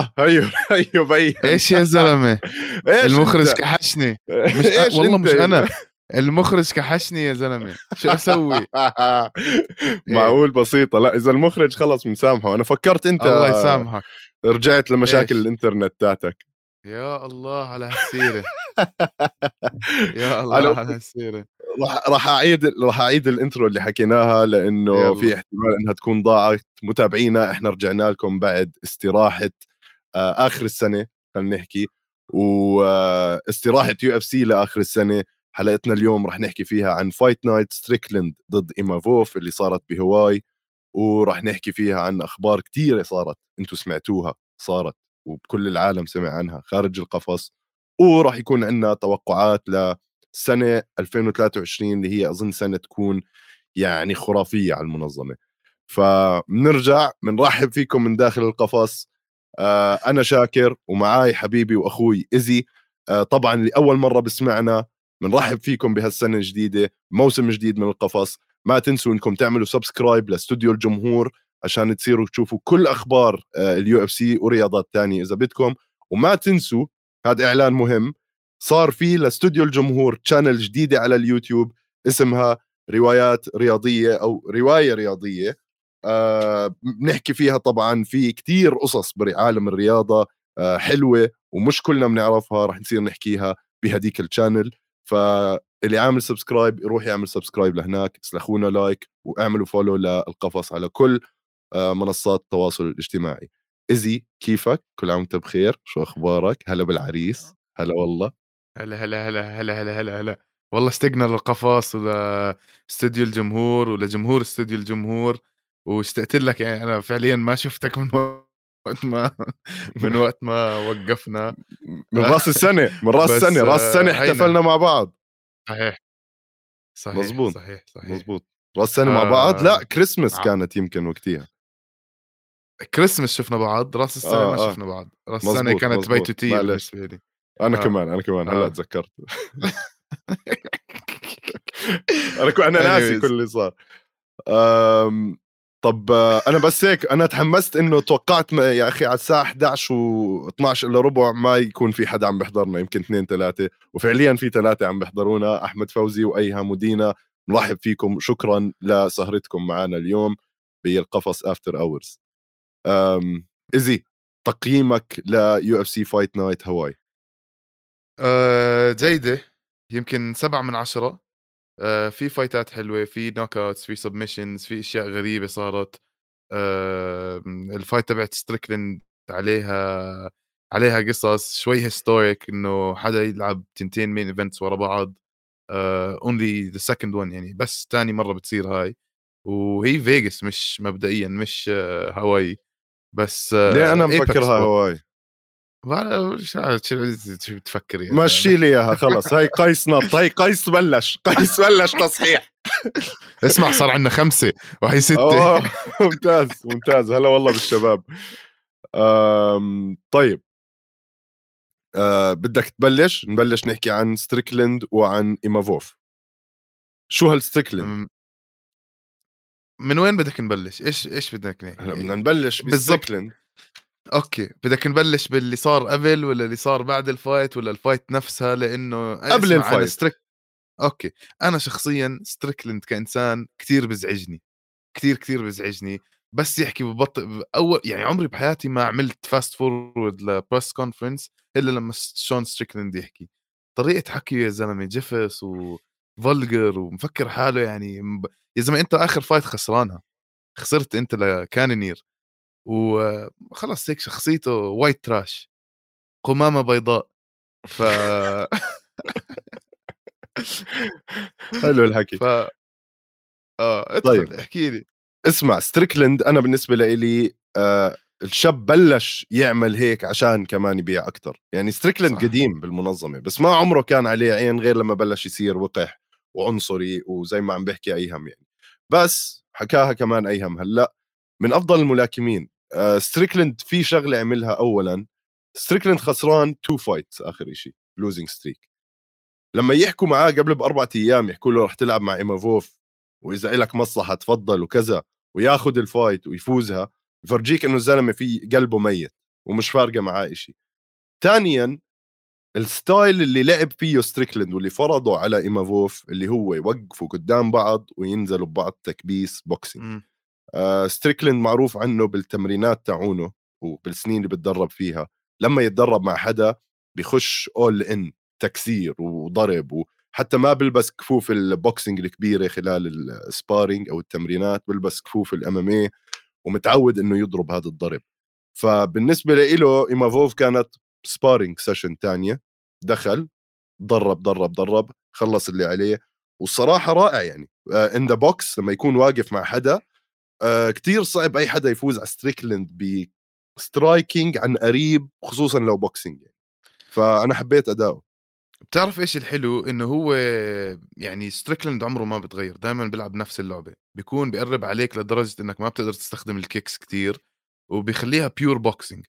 ها هيو هيو بين. إيش يا زلمة؟ إيش المخرج أنت؟ كحشني. مش إيش والله أنت؟ مش أنا. المخرج كحشني يا زلمة. شو أسوي؟ معقول بسيطة. لا إذا المخرج خلص مسامحه أنا فكرت أنت الله يسامحك. رجعت لمشاكل إيش؟ الإنترنت تاعتك. يا الله على هالسيرة. يا الله على هالسيرة. راح راح أعيد راح أعيد الإنترو اللي حكيناها يلا. في احتمال إنها تكون ضاعت. متابعينا إحنا رجعنا لكم بعد استراحة آه، آخر السنة خلينا نحكي واستراحة UFC لآخر السنة حلقتنا اليوم رح نحكي فيها عن Fight Night ستريكلند ضد ايمافوف اللي صارت بهواي ورح نحكي فيها عن أخبار كثيره صارت أنتم سمعتوها صارت وكل العالم سمع عنها خارج القفص ورح يكون عندنا توقعات لسنة 2023 اللي هي أظن سنة تكون يعني خرافية على المنظمة. فبنرجع بنرحب فيكم من داخل القفص آه أنا شاكر ومعاي حبيبي وأخوي ايزي آه طبعا لأول مرة بسمعنا بنرحب فيكم بهالسنة الجديدة موسم جديد من القفص. ما تنسوا إنكم تعملوا subscribe لاستوديو الجمهور عشان تصيروا تشوفوا كل أخبار ال UFC ورياضات تانية إذا بدكم. وما تنسوا هذا إعلان مهم صار في لاستوديو الجمهور channel جديدة على اليوتيوب اسمها روايات رياضية أو رواية رياضية. آه بنحكي فيها طبعا في كتير قصص بعالم الرياضة آه حلوة ومش كلنا بنعرفها رح نصير نحكيها بهديك ال channel فاللي عامل subscribe يروح يعمل subscribe لهناك اسلخونا like واعملوا follow للقفص على كل آه، منصات التواصل الاجتماعي. إزي كيفك؟ كل عام وأنت بخير. شو أخبارك؟ هلا بالعريس. هلا والله. هلا هلا هلا هلا هلا هلا هلا. والله اشتقنا للقفص ولاستوديو الجمهور ولجمهور استوديو الجمهور. واشتقت لك يعني أنا فعليا ما شفتك من وقت ما من وقت ما وقفنا من رأس السنة من رأس السنة رأس آه، السنة. احتفلنا مع بعض صحيح صحيح مزبوط. صحيح صحيح مزبوط رأس السنة مع بعض آه. لا كريسمس ع- كانت يمكن وقتها كريسمس شفنا بعض رأس السنة آه، ما آه. شفنا بعض رأس السنة كانت. بيتوتية. بالنسبة لي أنا آه. كمان أنا كمان هلا آه. تذكرت أنا. أنا ناسي. كل اللي صار. طب آه، أنا بس هيك أنا تحمست إنه توقعت يا أخي على الساعة 11 و12 إلا ربع ما يكون في حدا عم بيحضرنا يمكن اثنين ثلاثة. وفعليا في ثلاثة عم بيحضرونا أحمد فوزي وايهم ودينا نرحب فيكم شكرا لسهرتكم معنا اليوم بالقفص after hours إزي تقييمك ل UFC Fight Night هواي آه جيدة. يمكن سبعة من عشرة. آه في fightات حلوة في knockouts في submissions في أشياء غريبة صارت. آه ال fight تبعت ستريكلند عليها عليها قصص شوي historic إنه حدا يلعب تنتين main events ورا بعض. only the second one يعني بس تاني مرة بتصير هاي. وهي فيغاس مش مبدئيا مش آه هواي بس آه ليه أنا مفكرها Pro. ما- بتفكر يعني؟ مشي لي إياها خلص. هاي قيس نط هاي قيس بلش. قيس بلش تصحيح. اسمع صار عندنا خمسة وهي ستة. أوه، ممتاز ممتاز. هلا والله بالشباب. أم، طيب. أه بدك تبلش؟ نبلش نحكي عن ستريكلند وعن ايمافوف شو هالستريكلند من وين بدك نبلش؟ إيش إيش بدك نحكي؟ هلا بدنا نبلش بالضبط. okay. بدك نبلش باللي صار قبل ولا اللي صار بعد ال fight ولا ال fight نفسها؟ لأنه قبل ال fight. ستريك okay. أنا شخصيا ستريكلند كإنسان كثير بزعجني. كثير كثير بزعجني. بس يحكي ببطء أول يعني عمري بحياتي ما عملت fast forward ل press conference إلا لما شون ستريكلند يحكي. طريقة حكيه يا زلمة جفس و vulgar ومفكر حاله يعني يا زلمة أنت آخر فايت خسرانها. خسرت أنت لكانونير وخلص هيك شخصيته white trash قمامة بيضاء ف حلو الحكي ف آه طيب. احكي لي اسمع ستريكلند أنا بالنسبة لي آه الشاب بلش يعمل هيك عشان كمان يبيع أكثر يعني ستريكلند. قديم بالمنظمة بس ما عمره كان عليه عين غير لما بلش يصير وقح وعنصري وزي ما عم بحكي أيهم يعني بس حكاها كمان أيهم هلأ من أفضل الملاكمين ستريكلند في شغلة عملها اولا. ستريكلند خسران two fights آخر شيء losing streak لما يحكوا معاه قبل بأربع أيام يحكوا له رح تلعب مع إيمافوف وإذا إلك مصلحة تفضل وكذا وياخذ ال fight ويفوزها يفرجيك إنه الزلمة في قلبه ميت ومش فارقة معاه إشي. ثانيا ال style اللي لعب فيه ستريكلند واللي فرضه على إيمافوف اللي هو يوقفوا قدام بعض وينزلوا ببعض تكبيس boxing آه ستريكلند معروف عنه بالتمرينات تاعونه وبالسنين اللي بتدرب فيها. لما يتدرب مع حدا بيخش اول ان تكسير وضرب وحتى ما بلبس كفوف ال boxing الكبيرة خلال ال sparring أو التمرينات بلبس كفوف ال MMA ومتعود إنه يضرب هذا الضرب. فبالنسبة له إيمافوف كانت sparring session ثانية دخل ضرب ضرب ضرب خلص اللي عليه. والصراحة رائع يعني. in the box لما يكون واقف مع حدا uh, كتير صعب أي حدا يفوز على ستريكلند ب striking عن قريب خصوصا لو boxing يعني. فأنا حبيت أداؤه. بتعرف إيش الحلو؟ إنه هو يعني ستريكلند عمره ما بتغير دائما بيلعب نفس اللعبة. بيكون بيقرب عليك لدرجة إنك ما بتقدر تستخدم ال kicks كتير وبيخليها pure boxing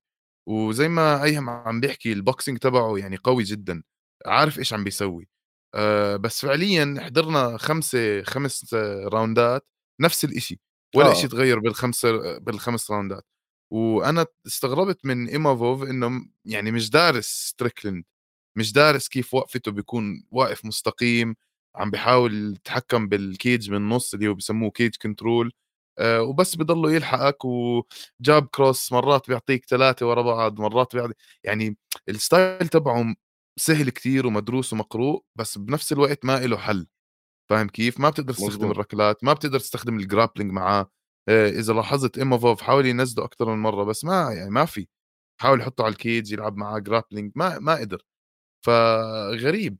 وزي ما أيهم عم بيحكي ال boxing تبعه يعني قوي جدا. عارف إيش عم بيسوي. أه بس فعليا حضرنا خمسة خمس round ات نفس الإشي. ولا آه. شيء تغير بالخمس بالخمس round ات وأنا استغربت من ايمافوف إنه يعني مش دارس ستريكلند مش دارس كيف وقفته بيكون واقف مستقيم عم بيحاول يتحكم بال cage من النص اللي هو بسموه cage control آه، وبس بضله يلحقك و jab cross مرات بيعطيك ثلاثة ورا بعض مرات بيعطي يعني ال style تبعه سهل كتير ومدروس ومقروء بس بنفس الوقت ما له حل فاهم كيف؟ ما بتقدر تستخدم مزبوط. الركلات ما بتقدر تستخدم ال grappling معاه. آه، إذا لاحظت ايمافوف حاول ينزله أكثر من مرة بس ما يعني ما في. حاول يحطه على ال cage يلعب معاه grappling ما ما قدر. فغريب.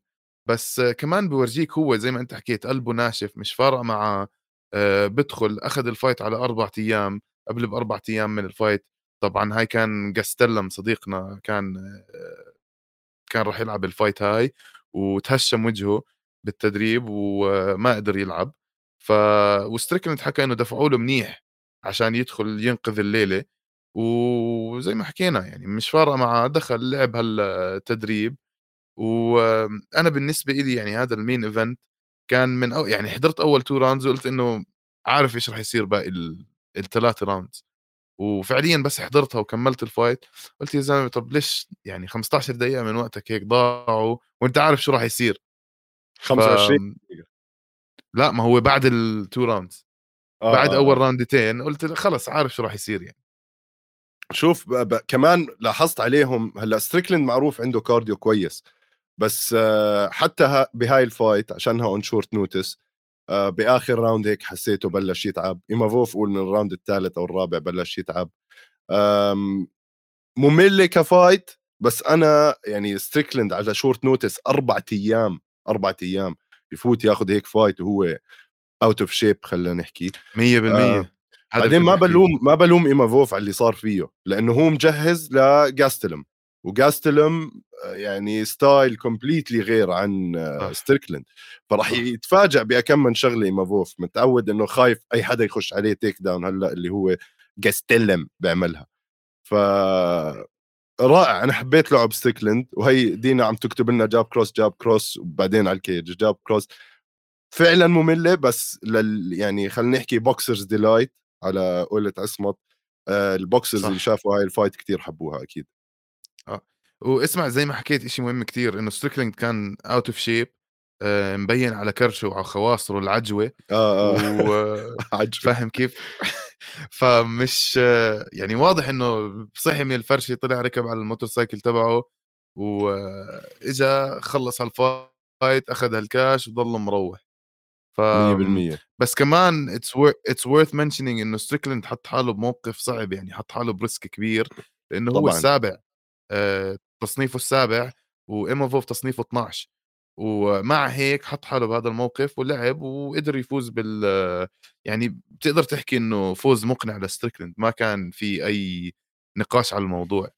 بس كمان بورجيك هو زي ما أنت حكيت قلبه ناشف مش فارقة معه آه، بدخل أخذ ال fight على أربع أيام قبل بأربع أيام من ال fight طبعا هاي كان جاستلم صديقنا كان آه، كان راح يلعب ال fight هاي وتهشم وجهه. بالتدريب وما قدر يلعب. ف وستريكلند حكى إنه دفعوا له منيح عشان يدخل ينقذ الليلة. وزي ما حكينا يعني مش فارقة معه دخل لعب هالتدريب. وأنا بالنسبة لي يعني هذا ال main event كان من أو يعني حضرت أول two rounds وقلت إنه عارف إيش راح يصير باقي الثلاث rounds. وفعليا بس حضرتها وكملت ال fight. قلت يا زلمة طب ليش يعني 15 دقيقة من وقتك هيك ضاعوا وأنت عارف شو راح يصير. 25 ف... لا ما هو بعد ال two rounds آه بعد آه. أول آه. round تين قلت خلص عارف شو راح يصير يعني. شوف ب... ب... كمان لاحظت عليهم هلأ ستريكلند معروف عنده cardio كويس بس آه، حتى بهاي ال fight عشانها on short notice بآخر round هيك حسيته بلش يتعب. ايمافوف قول من ال round الثالث أو الرابع بلش يتعب. مملة ك fight بس أنا يعني ستريكلند على short notice أربع أيام. أربع أيام بفوت ياخذ هيك fight وهو out of shape خلينا نحكي. 100% آه. بعدين ما بلوم ما بلوم ايمافوف على اللي صار فيه لأنه هو مجهز لجاستلم. وجاستلم يعني style completely غير عن ستريكلند فراح يتفاجئ بكم من شغلة إيمافوف متعود إنه خايف أي حدا يخش عليه takedown هلأ اللي هو جاستلم بيعملها. ف رائع. أنا حبيت لعب ستريكلند وهي دينا عم تكتب لنا jab cross jab cross وبعدين على ال cage jab cross. فعلا مملة بس لل يعني خلينا نحكي boxer's delight على قولة عصمت. آه ال boxers صح. اللي شافوا هاي ال fight كتير حبوها أكيد. آه. واسمع زي ما حكيت شيء مهم كتير إنه ستريكلند كان out of shape مبين على كرشه وعلى خواصره العجوة. آه آه. عجوة. فاهم كيف؟ فمش يعني واضح إنه صحي من الفرشه طلع ركب على ال motorcycle تبعه واجا خلص هال fight أخذ هالكاش وضل مروح. ف 100% بس كمان it's it's worth mentioning إنه ستريكلند حط حاله بموقف صعب يعني حط حاله ب risk كبير لأنه طبعًا. هو السابع آه، تصنيفه السابع وايمافوف تصنيفه 12 ومع هيك حط حاله بهذا الموقف ولعب وقدر يفوز بال يعني بتقدر تحكي إنه فوز مقنع لستريكلند ما كان في أي نقاش على الموضوع.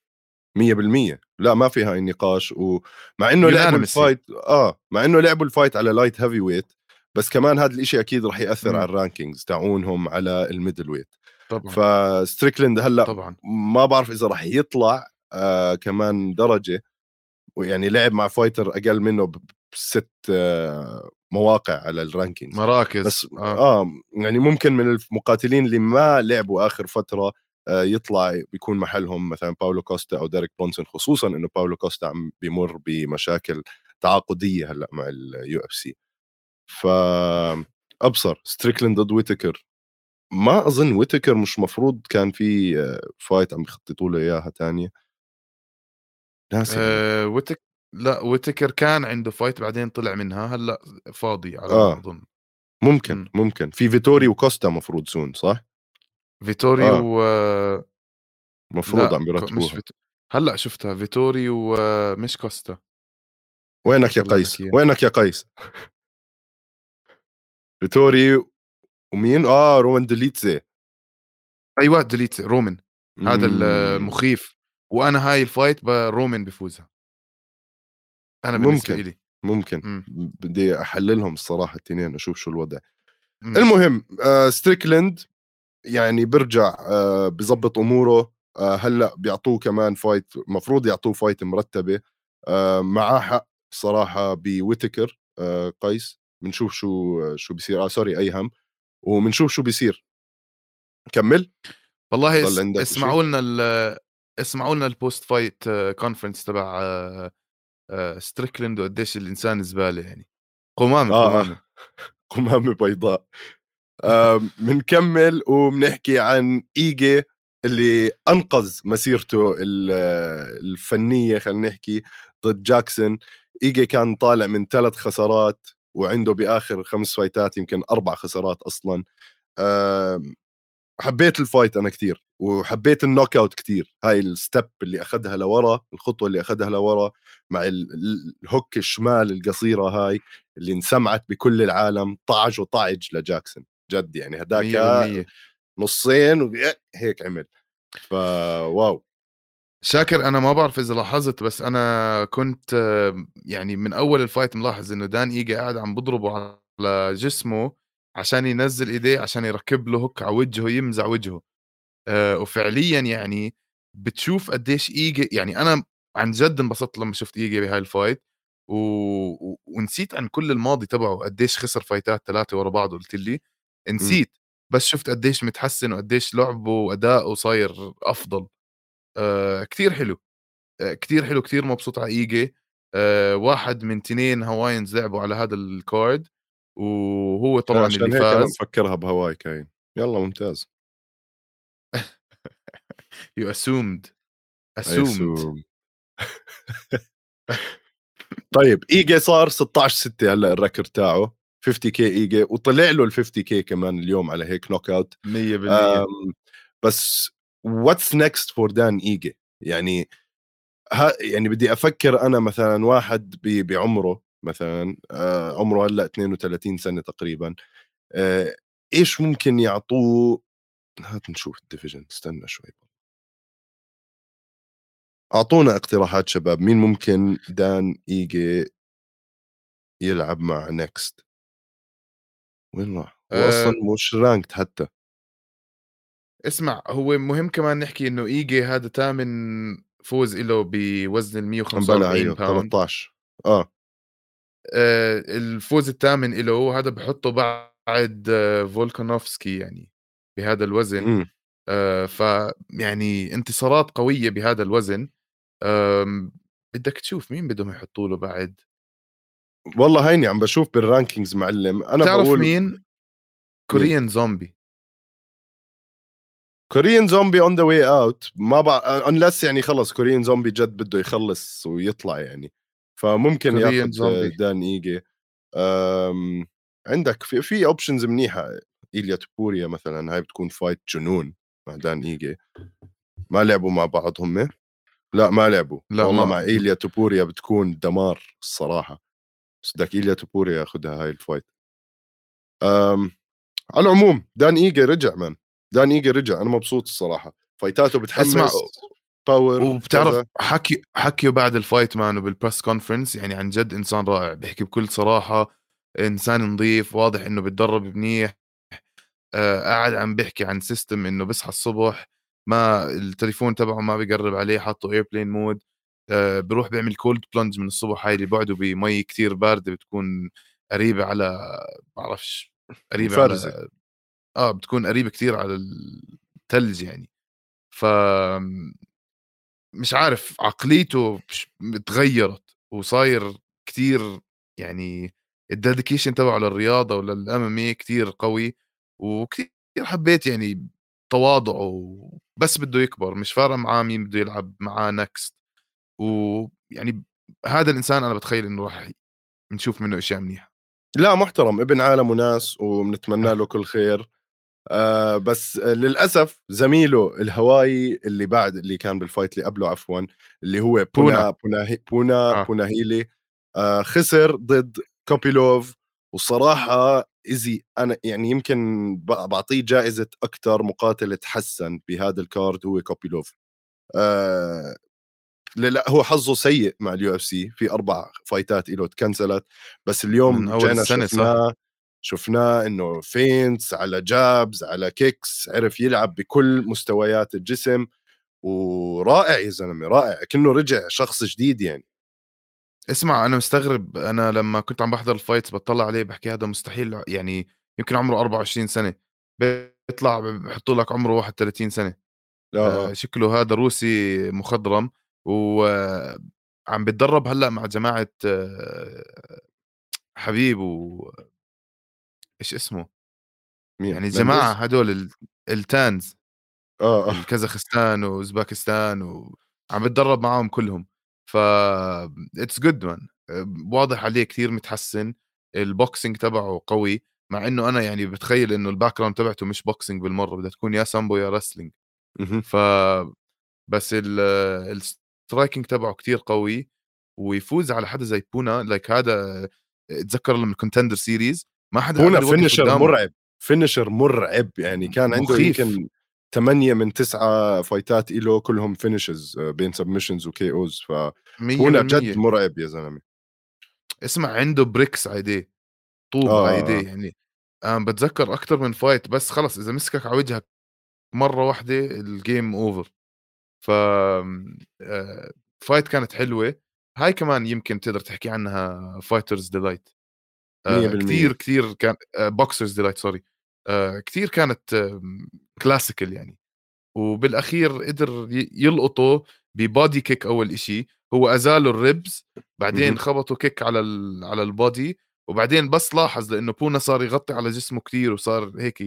100% لا ما في هاي النقاش ومع إنه لعبوا ال fight آه مع إنه لعبوا ال fight على light heavyweight بس كمان هذا الإشي أكيد رح يأثر م. على ال rankings تاعونهم على ال middleweight طبعا. فستريكلند هلأ طبعا. ما بعرف إذا رح يطلع آه كمان درجة ويعني لعب مع fighter أقل منه بست آه مواقع على ال ranking. مراكز بس آه. آه يعني ممكن من المقاتلين اللي ما لعبوا آخر فترة آه، يطلع بيكون محلهم مثلا باولو كوستا أو ديريك برونسون خصوصا إنه باولو كوستا عم بيمر بمشاكل تعاقدية هلأ مع ال UFC. ف أبصر ستريكلند ضد ويتكر. ما أظن ويتكر مش مفروض كان في fight عم يخططوا له إياها ثانية ناسي أه ويتك لا ويتكر كان عنده fight بعدين طلع منها هلأ فاضي على آه. ما أظن ممكن م. ممكن في فيتوري وكوستا مفروض soon صح؟ فيتوري آه. و مفروض عم بيرتبوها فيت... هلأ شفتها فيتوري ومش كوستا وينك يا قيس؟ وينك يا قيس؟ فيتوري ومين؟ آه رومان ديليتزي أيوه ديليتزي رومان هذا المخيف وأنا هاي ال fight رومان بفوزها. أنا بالنسبة ممكن لي ممكن. مم. بدي أحللهم الصراحة الاثنين أشوف شو الوضع. مم. المهم آه ستريكلند يعني برجع آه بظبط أموره. آه هلأ بيعطوه كمان fight مفروض يعطوه fight مرتبة. آه معاه حق صراحة بويتكر آه قيس. بنشوف شو شو بيصير. آه sorry أيهم. وبنشوف شو بيصير. كمل. والله اسمعوا لنا اسمعوا لنا ال post fight conference تبع آه، آه، ستريكلند وقديش الإنسان زبالة يعني. قمامة آه. قمامة. قمامة بيضاء. بنكمل وبنحكي عن إيجي اللي أنقذ مسيرته الفنية خلينا نحكي ضد جاكسون. إيجي كان طالع من ثلاث خسارات وعنده بآخر خمس فايتات يمكن أربع خسارات أصلا. حبيت ال fight أنا كثير وحبيت ال knockout كثير هاي ال step اللي اخذها لورا الخطوة اللي اخذها لورا مع ال hook الشمال القصيرة هاي اللي انسمعت بكل العالم طعج وطعج لجاكسون. جد يعني هداك نصين وهيك عمل. ف wow شاكر أنا ما بعرف إذا لاحظت بس أنا كنت يعني من أول ال fight ملاحظ إنه دان ايجا قاعد عم بضربه على جسمه عشان ينزل إيديه عشان يركب له hook على وجهه يمزع وجهه. آه وفعليا يعني بتشوف قديش ايجا يعني أنا عن جد انبسطت لما شفت إيجا بهاي ال fight و... و... ونسيت عن كل الماضي تبعه قديش خسر فايتات ثلاثة ورا بعض قلت لي. إمم. نسيت بس شفت قديش متحسن وقديش لعبه واداؤه صاير أفضل. آه كثير حلو. آه كثير حلو كثير مبسوط على ايجي آه واحد من تنين Hawaiians لعبوا على هذا ال card وهو طبعا عشان اللي هيك فاز أنا مفكرها بهواي كاين. يلا ممتاز. you assumed assumed طيب إيجي صار 16 6 هلأ ال record تاعه 50 K إيجي وطلع له ال 50 K كمان اليوم على هيك knockout 100% بس what's next for دان إيجي؟ يعني ها يعني بدي أفكر أنا مثلا واحد بعمره مثلا آه عمره هلأ 32 سنة تقريبا آه إيش ممكن يعطوه؟ هات نشوف ال division استنى شوي. أعطونا اقتراحات شباب مين ممكن؟ دان إيجي. يلعب مع next. وين راح؟ هو أصلا مش ranked حتى. اسمع هو مهم كمان نحكي إنه إيجي هذا ثامن فوز له بوزن ال 145 pound 13 آه. الفوز الثامن له هذا بحطه بعد آه فولكانوفسكي يعني بهذا الوزن. م. آه فيعني انتصارات قوية بهذا الوزن. بدك تشوف مين بدهم يحطوا له بعد؟ والله هيني عم بشوف بال rankings معلم. أنا تعرف بقول مين؟ كوريان زومبي كوريان زومبي اون ذا واي اوت ما بع... unless يعني خلص Korean Zombie جد بده يخلص ويطلع يعني. فممكن ياخذ. دان إيجي. أم... عندك في في options منيحة. ايليا تبوريا مثلا هاي بتكون fight جنون مع دان إيجي. ما لعبوا مع بعض هم؟ لا ما لعبوا. لا والله ما. مع ايليا توبوريا بتكون دمار الصراحة. بس بدك ايليا توبوريا ياخذها هاي ال fight أم... على العموم دان ايجا رجع man دان ايجا رجع. أنا مبسوط الصراحة. فايتاته بتحمس. اسمع power وبتعرف كذا. حكي حكيه بعد ال fight man وبال press conference يعني عن جد إنسان رائع بيحكي بكل صراحة إنسان نظيف واضح إنه بتدرب منيح آه قاعد عم بيحكي عن system إنه بيصحى الصبح ما التليفون تبعه ما بيقرب عليه حاطه airplane mode آه بروح بيعمل cold plunge من الصبح هاي اللي بعده بمي كتير باردة بتكون قريبة على بعرفش قريبة فرزة. على آه بتكون قريبة كتير على الثلج يعني ف مش عارف عقليته تغيرت وصاير كتير يعني ال dedication تبعه للرياضة وللام كتير قوي وكثير حبيت يعني تواضعه بس بده يكبر مش فارق معاه مين بده يلعب معاه next ويعني هذا الإنسان أنا بتخيل إنه راح نشوف منه أشياء منيحة. لا محترم ابن عالم وناس وبنتمنى له كل خير. آه بس للأسف زميله الهواي اللي بعد اللي كان بال fight اللي قبله عفوا اللي هو بونا. بونا بونا, آه. بونا هيلي آه خسر ضد كوبيلوف وصراحة easy أنا يعني يمكن بعطيه جائزة أكثر مقاتل تحسن بهذا ال card هو كوبيلوف. آه لا هو حظه سيء مع ال UFC في أربع fight ات له ت cancel ت بس اليوم رجعنا شفناه شفناه إنه feints على jabs على kicks عرف يلعب بكل مستويات الجسم ورائع يا زلمة رائع كأنه رجع شخص جديد يعني. اسمع أنا مستغرب أنا لما كنت عم بحضر ال fights بطلع عليه بحكي هذا مستحيل يعني يمكن عمره 24 سنة بيطلع بحطوا لك عمره 31 سنة. لا آه شكله هذا روسي مخضرم وعم بتدرب هلأ مع جماعة آه حبيب و إيش اسمه؟ مين؟ يعني جماعة هدول التانز آه آه. كازاخستان وأوزباكستان وعم بتدرب معاهم كلهم. ف it's good man واضح عليه كثير متحسن. ال boxing تبعه قوي مع إنه أنا يعني بتخيل إنه ال background تبعته مش boxing بالمرة بدها تكون يا سامبو يا wrestling ف بس ال striking تبعه كثير قوي ويفوز على حدا زي بونا like هذا اتذكر لما ال Contender Series ما حدا بونا finisher مرعب finisher مرعب. يعني كان عنده يمكن ثمانية من تسعة fight ات إله كلهم finishes آه، بين سبمشنز وكي اوز ف هنا جد مرعب يا زلمة. اسمع عنده bricks على ايديه طوب آه. على ايديه يعني. أنا بتذكر أكثر من fight بس خلص إذا مسكك على وجهك مرة واحدة ال game over ف fight كانت حلوة. هاي كمان يمكن تقدر تحكي عنها fighter's delight كثير كثير كان boxer's delight sorry كثير كانت classical يعني. وبالأخير قدر يلقطه ب body kick أول إشي. هو أزاله ال ribs بعدين خبطوا kick على على ال body. وبعدين بس لاحظ لأنه بونا صار يغطي على جسمه كثير وصار هيك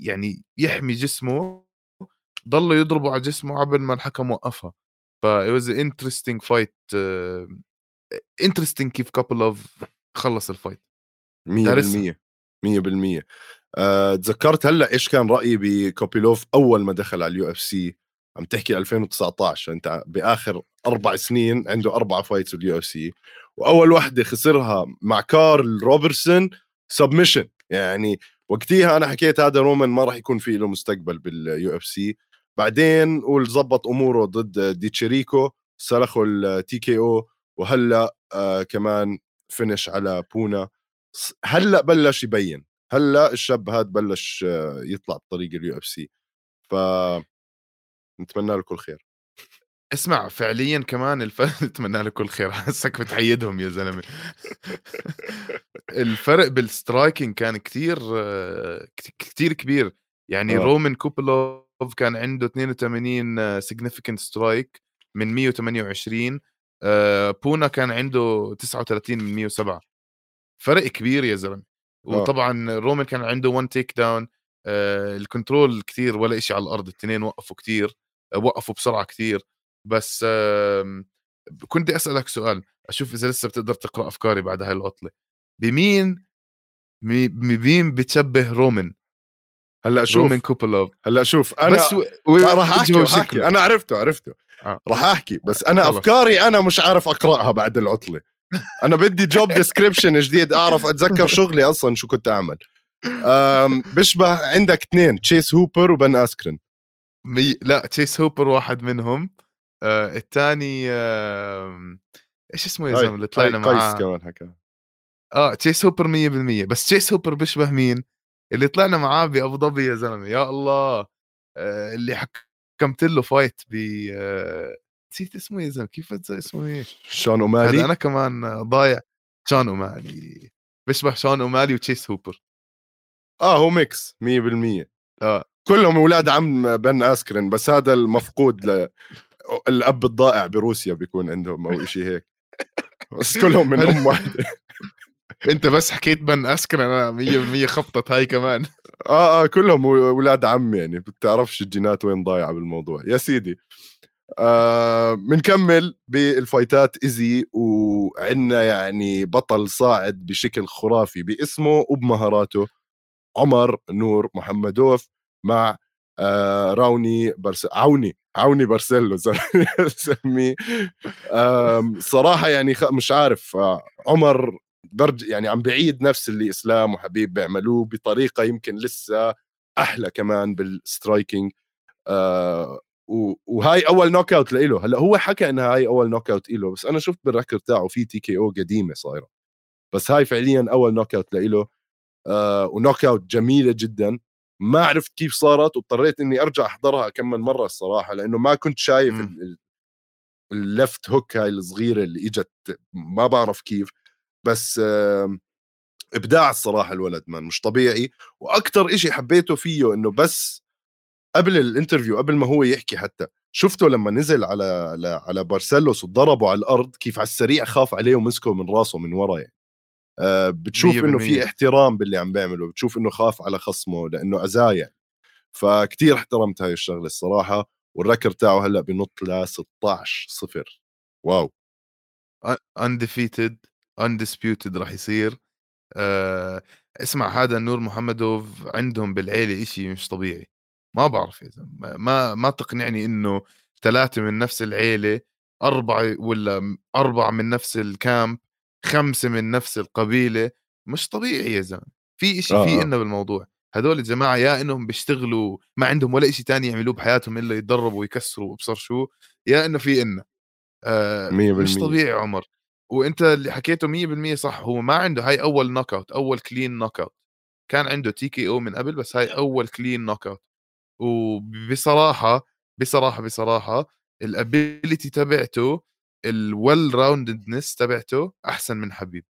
يعني يحمي جسمه. ضلوا يضربوا على جسمه قبل ما الحكم وقفها. ف it was an interesting fight interesting كيف couple of خلص ال fight 100% 100% أه تذكرت هلأ إيش كان رأيي بكوبيلوف أول ما دخل على ال UFC؟ عم تحكي 2019 أنت بآخر أربع سنين عنده أربع fights بال UFC وأول وحدة خسرها مع كارل روبرتسون submission يعني وقتها أنا حكيت هذا رومان ما راح يكون في له مستقبل بال UFC. بعدين قال زبط أموره ضد ديتشيريكو سلخوا ال TKO وهلأ آه كمان finish على بونا. هلأ بلش يبين. هلأ الشاب هذا بلش آه، يطلع بطريق ال UFC ف نتمنى له كل خير. اسمع فعليا كمان الفرق نتمنى له كل خير. حسك بتعيدهم يا زلمة. الفرق بال striking كان كثير كثير كبير. يعني أوه. رومان كوبلوف كان عنده 82 significant strike من 128 آه، بونا كان عنده 39 من 107 فرق كبير يا زلمة. آه. وطبعا رومان كان عنده 1 takedown ال control كثير ولا شيء على الأرض الاثنين وقفوا كثير وقفوا بسرعة كثير بس كنت بدي أسألك سؤال أشوف إذا لسه بتقدر تقرأ أفكاري بعد هاي العطله بمين بمين بتشبه رومان هلأ شوف. رومان كوبلوف هلأ شوف أنا بس و... راح أحكي. أنا عرفته عرفته. آه. راح أحكي. بس أنا خلص. أفكاري أنا مش عارف أقرأها بعد العطلة. أنا بدي job description جديد أعرف أتذكر شغلي أصلا شو كنت أعمل. بشبه عندك اثنين تشيس هوبر وبن آسكرين مي... لا تشيس هوبر واحد منهم. آه الثاني آه... إيش اسمه يا زلمة اللي طلعنا معاه؟ كمان حكى. آه تشيس هوبر 100% بس تشيس هوبر بيشبه مين؟ اللي طلعنا معاه بأبو ظبي يا زلمة. يا الله. آه اللي حكمت له fight ب آه نسيت اسمه يا زلمه كيف اسمه إيش؟ شون أومالي؟ أنا كمان ضايع. شون أومالي. بيشبه شون أومالي وتشيس هوبر. آه هو mix 100% آه. كلهم أولاد عم بن آسكرين بس هذا المفقود ل... الأب الضائع بروسيا بيكون عندهم أو شيء هيك. بس كلهم من أم واحدة. أنت بس حكيت بن آسكرين أنا 100% خبطت هاي كمان. آه آه كلهم أولاد عم يعني بتعرفش الجينات وين ضايعة بالموضوع. يا سيدي آه بنكمل بال fight ات easy وعندنا يعني بطل صاعد بشكل خرافي باسمه وبمهاراته. عمر نور محمدوف مع آه راوني بارس راوني راوني بارسيلو سميه صراحة يعني مش عارف آه عمر برضه يعني عم بعيد نفس اللي إسلام وحبيب بيعملوه بطريقة يمكن لسه أحلى كمان بال striking. آه وهاي أول knockout له هلأ هو حكى إنها هاي أول knockout له بس أنا شفت بال record تاعه في TKO قديمة صايرة. بس هاي فعليا أول knockout له آه و knockout جميلة جدا. ما عرفت كيف صارت واضطريت إني أرجع أحضرها كم من مرة الصراحة لأنه ما كنت شايف ال left hook هاي الصغيرة اللي إجت ما بعرف كيف. بس آه إبداع الصراحة الولد man مش طبيعي وأكثر إشي حبيته فيه إنه بس قبل ال interview قبل ما هو يحكي حتى شفته لما نزل على على بارسيلوس وضربه على الأرض كيف على السريع خاف عليه ومسكه من راسه من ورا يعني. آه بتشوف إنه في احترام باللي عم بيعمله بتشوف إنه خاف على خصمه لإنه أذاه يعني. فكتير احترمت هاي الشغلة الصراحة وال record تاعه هلأ بنط ل 16 صفر. wow. undefeated undisputed راح يصير. أه اسمع هذا نور محمدوف عندهم بالعيلة إشي مش طبيعي. ما بعرف يا زلمة ما ما تقنعني إنه ثلاثة من نفس العيلة أربعة ولا أربعة من نفس ال camp خمسة من نفس القبيلة مش طبيعي يا زلمة. في شيء آه. في إنه بالموضوع. هذول الجماعة يا إنهم بيشتغلوا ما عندهم ولا شيء تاني يعملوه بحياتهم إلا يتدربوا ويكسروا وابصر شو يا إنه في إنه. آه مش طبيعي عمر. وأنت اللي حكيته 100% صح هو ما عنده هاي أول knockout أول clean knockout كان عنده TKO من قبل بس هاي أول clean knockout وبصراحة بصراحة بصراحة ال ability تبعته ال well-roundedness تبعته أحسن من حبيب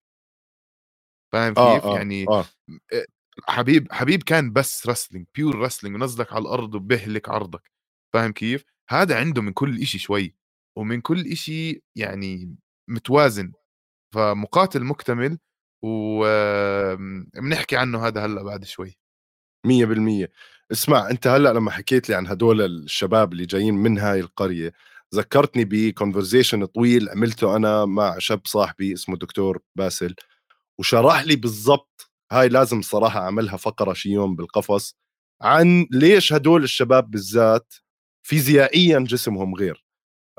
فاهم آه كيف؟ آه يعني آه. حبيب حبيب كان بس wrestling pure wrestling ونزلك على الأرض وبهلك عرضك فاهم كيف؟ هذا عنده من كل إشي شوي ومن كل إشي يعني متوازن فمقاتل مكتمل وبنحكي عنه هذا هلأ بعد شوي. 100% اسمع أنت هلأ لما حكيت لي عن هدول الشباب اللي جايين من هاي القرية ذكرتني ب conversation طويل عملته أنا مع شاب صاحبي اسمه دكتور باسل وشرح لي بالضبط هاي لازم صراحة أعملها فقرة شي يوم بالقفص عن ليش هدول الشباب بالذات فيزيائيا جسمهم غير.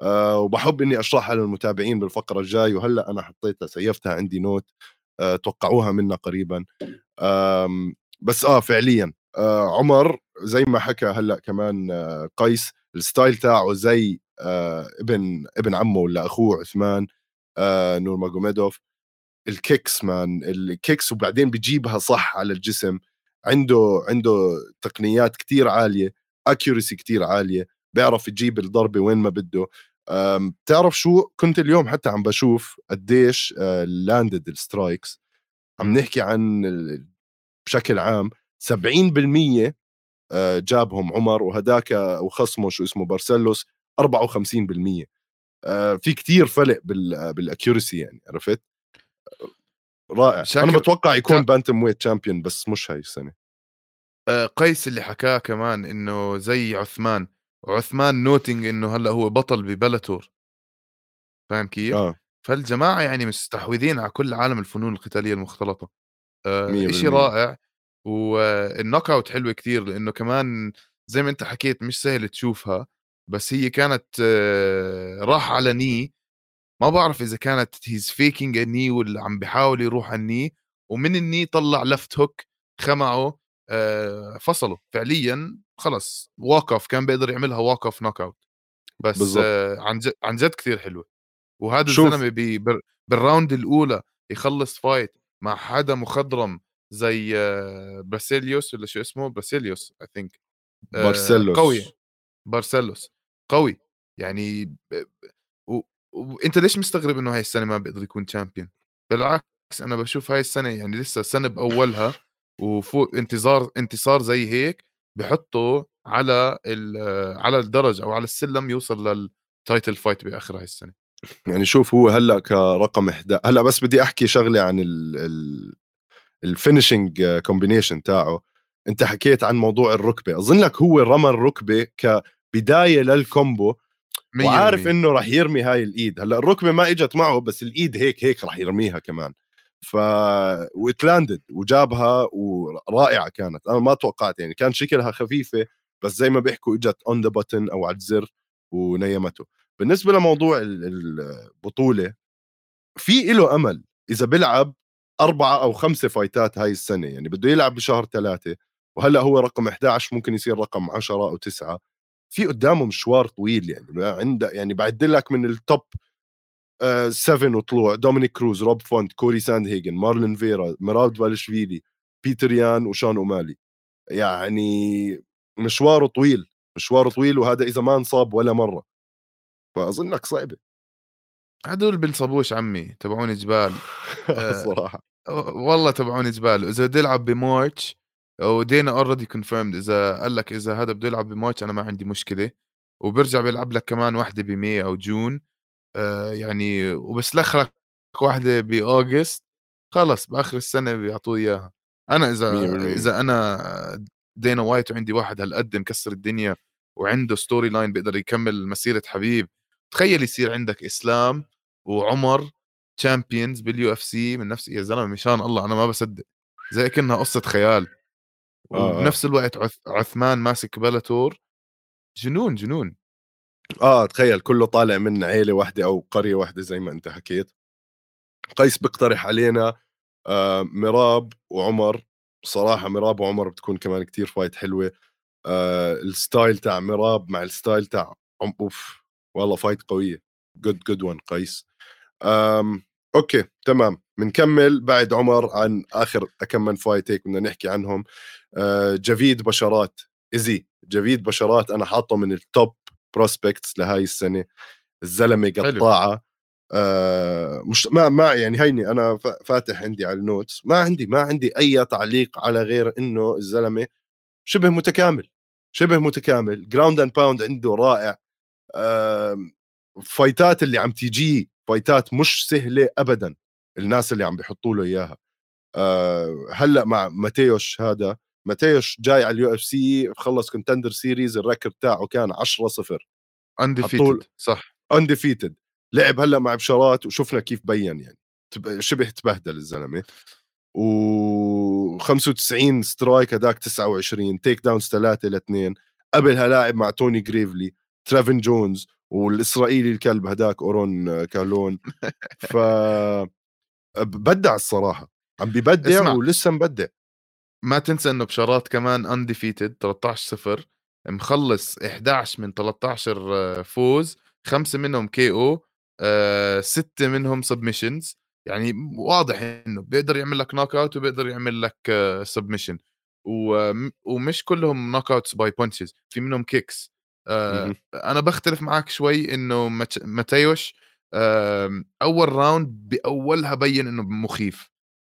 أه وبحب إني أشرحها للمتابعين بالفقرة الجاي وهلأ أنا حطيتها سيفتها عندي note أه توقعوها منا قريبا. بس آه فعليا آه عمر زي ما حكى هلأ كمان آه قيس ال style تاعه زي آه ابن ابن عمه ولا أخوه عثمان آه نور ماجوميدوف. ال kicks man ال kicks وبعدين بيجيبها صح على الجسم عنده عنده تقنيات كتير عالية accuracy كتير عالية. بيعرف يجيب الضربة وين ما بده. بتعرف شو؟ كنت اليوم حتى عم بشوف قديش landed ال strikes عم نحكي عن بشكل عام 70% آه، جابهم عمر وهداك وخصمه شو اسمه بارسيلوس 54% آه، في كتير فرق بال accuracy يعني عرفت؟ رائع. أنا بتوقع يكون bantamweight champion بس مش هاي السنة. آه، قيس اللي حكاه كمان إنه زي عثمان. وعثمان noting إنه هلأ هو بطل ب Bellator. فاهم كيف؟ آه. فالجماعة يعني مستحوذين على كل عالم الفنون القتالية المختلطة. آه شيء رائع. وال knockout حلوة كثير لإنه كمان زي ما أنت حكيت مش سهل تشوفها بس هي كانت آه، راح على knee. ما بعرف إذا كانت he's faking knee ولا عم بحاول يروح على ال knee. ومن ال knee طلع left hook خمعه. فصله فعليا خلص واقف كان بيقدر يعملها واقف knockout بس بالزبط. آه، عن جد عن جد كثير حلوة. وهذا الزلمة بال round الأولى يخلص fight مع حدا مخضرم زي باسيليوس ولا شو اسمه؟ باسيليوس I think بارسيلوس قوي. بارسيلوس قوي. يعني وإنت ليش مستغرب إنه هاي السنة ما بيقدر يكون champion بالعكس أنا بشوف هاي السنة يعني لسه سنة بأولها. وفوق انتظار انتصار زي هيك بحطه على على الدرج أو على السلم يوصل لل title fight بآخر هاي السنة. يعني شوف هو هلأ كرقم 11 هلأ بس بدي أحكي شغلة عن ال finishing combination تاعه. أنت حكيت عن موضوع الركبة أظن لك هو رمى الركبة كبداية لل combo وعارف إنه راح يرمي هاي الإيد. هلأ الركبة ما إجت معه بس الإيد هيك هيك راح يرميها كمان. ف و it landed وجابها ورائعة كانت. أنا ما توقعت يعني كان شكلها خفيفة بس زي ما بيحكوا إجت on the button أو على الزر ونيمته. بالنسبة لموضوع البطولة في له أمل إذا بيلعب أربعة أو خمسة فايتات هاي السنة. يعني بده يلعب بشهر ثلاثة وهلأ هو رقم 11 ممكن يصير رقم 10 أو 9 في قدامه مشوار طويل يعني عنده يعني بعد لك من ال top 7 آه وطلوع دومينيك كروز روب فونت كوري ساندهيجن مارلون فيرا مراب دفاليشفيلي بيتر يان وشون أومالي. يعني مشواره طويل مشواره طويل وهذا إذا ما انصاب ولا مرة. فأظنك صعبة. هدول بنصبوش عمي تبعون جبال. صراحة. والله تبعون جبال. إذا بده يلعب ب March ودينا already confirmed إذا قال لك إذا هذا بده يلعب ب March أنا ما عندي مشكلة. وبرجع بيلعب لك كمان وحده ب May أو June. آه يعني وبس لك واحدة ب August خلص بآخر السنة بيعطوه إياها. أنا إذا إذا أنا دينا وايت وعندي واحد هالقد مكسر الدنيا وعنده story line بيقدر يكمل مسيرة حبيب تخيل يصير عندك إسلام وعمر champions بال UFC من نفس يا زلمة مشان الله أنا ما بصدق زي كأنها قصة خيال. آه، آه. وبنفس الوقت عث... عثمان ماسك Bellator جنون جنون. آه تخيل كله طالع من عيلة واحدة أو قرية واحدة زي ما أنت حكيت. قيس بيقترح علينا آه مراب وعمر. صراحة مراب وعمر بتكون كمان كتير fight حلوة. آه ال style تاع مراب مع ال style تاع أوف والله fight قوية. good good one قيس. أم okay تمام. بنكمل بعد عمر عن آخر كم من fight هيك بدنا نحكي عنهم. أه جافيد بشارات ايزي جافيد بشارات أنا حاطه من ال top prospects لهاي السنة. الزلمة قطاعة. آه مش ما ما يعني هيني أنا فاتح عندي على ال notes. ما عندي ما عندي أي تعليق على غير إنه الزلمة شبه متكامل شبه متكامل. ground and pound عنده رائع. فايتات اللي عم تيجي فايتات مش سهلة ابدا. الناس اللي عم بيحطوا له إياها. أه هلأ مع ماتيوش هذا ماتيوش جاي على ال UFC خلص Contender Series ال record تاعه كان 10 0 undefeated صح. undefeated لعب هلا مع بشارات وشفنا كيف بين يعني. شبه تبهدل الزلمة. و 95 strike هداك 29 takedowns 3 ل 2 قبلها لاعب مع توني جريفلي تريفن جونز والإسرائيلي الكلب هداك أورون كالون. ف بدع الصراحة. عم ببدع ولسه مبدع. ما تنسى إنه بشارات كمان undefeated 13 0 مخلص 11 من 13 فوز خمسة منهم KO آه، ستة منهم submissions يعني واضح إنه بيقدر يعمل لك knockout وبيقدر يعمل لك submission ومش كلهم knockouts by punches في منهم kicks آه أنا بختلف معك شوي إنه ماتيوش آه أول round بأولها بين إنه مخيف.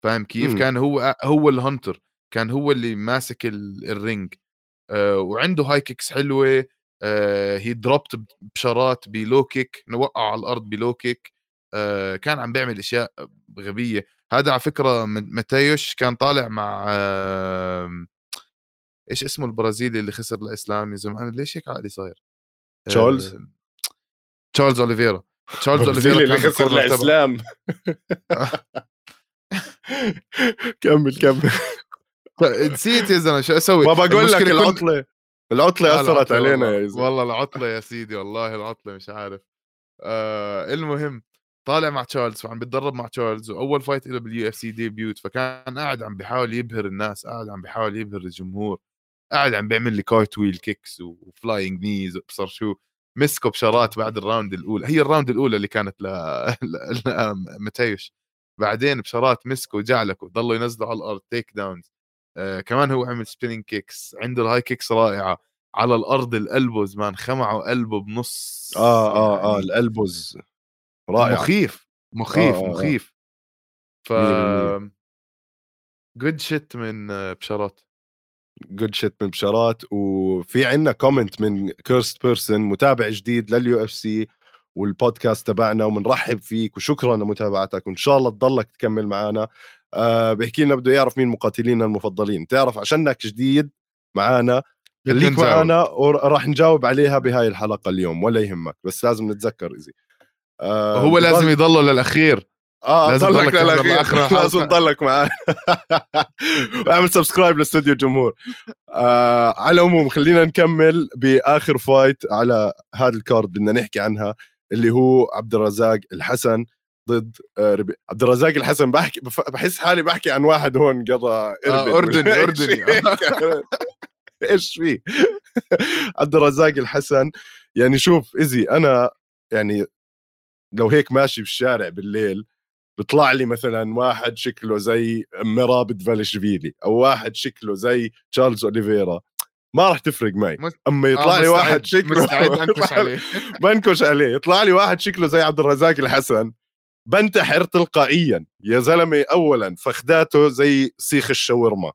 فاهم كيف؟ مم. كان هو هو ال hunter كان هو اللي ماسك ال range آه وعنده high kicks حلوة. آه he dropped بشارات ب low kick وقع على الأرض ب low kick آه كان عم بيعمل أشياء غبية. هذا على فكرة ماتيوش كان طالع مع آه إيش اسمه البرازيلي اللي خسر لإسلام يا زلمة؟ أنا ليش هيك عقلي صاير؟ تشارلز؟ تشارلز أوليفيرا. تشارلز أوليفيرا اللي خسر لإسلام. كمل كمل. نسيت يا زلمة شو أسوي؟ ما بقول لك العطلة العطلة أثرت علينا يا زلمة. والله العطلة يا سيدي والله العطلة مش عارف. آه المهم طالع مع تشارلز وعم بيتدرب مع تشارلز وأول fight له بال UFC debut فكان قاعد عم بيحاول يبهر الناس قاعد عم بيحاول يبهر الجمهور قاعد عم بيعمل لي cartwheel kicks و flying knees وابصر شو مسكوا بشارات بعد ال round الاولى هي ال round الأولى اللي كانت ل, متيش بعدين بشارات مسكوا جعلكه ضلوا ينزلوا على الأرض takedowns آه كمان هو عمل spinning kicks عنده ال high kicks رائعة. على الأرض ال elbows man خمعوا قلبه بنص آه آه آه يعني ال elbows رائع. مخيف مخيف آه آه. مخيف. ف good shit من بشارات. good shit من بشارات. وفي عندنا comment من كيرست بيرسون متابع جديد لل UFC والبودكاست تبعنا وبنرحب فيك وشكرا لمتابعتك وإن شاء الله تضلك تكمل معنا آه بيحكي لنا بده يعرف مين مقاتلينا المفضلين. تعرف عشانك جديد معنا خليك معنا وراح نجاوب عليها بهاي الحلقة اليوم ولا يهمك بس لازم نتذكر ايزي آه هو لازم يضله للأخير. آه لازم تضلك للأخير. لازم تضلك معنا واعمل subscribe لاستوديو الجمهور. آه على العموم خلينا نكمل بآخر fight على هذا ال card بدنا نحكي عنها اللي هو عبد الرزاق الحسن. ضد آه، عبد الرزاق الحسن بحكي بحس حالي بحكي عن واحد هون قضى آه أردني أردني. إيش في عبد الرزاق الحسن. يعني شوف ايزي أنا يعني لو هيك ماشي بالشارع بالليل بيطلع لي مثلا واحد شكله زي مراب دفاليشفيلي أو واحد شكله زي تشارلز أوليفيرا. ما راح تفرق معي. أما يطلع آه لي واحد شكله مستعد أنكش عليه. بنكش عليه. يطلع لي واحد شكله زي عبد الرزاق الحسن. بنتحر تلقائيا. يا زلمة اولا فخداته زي سيخ الشاورما.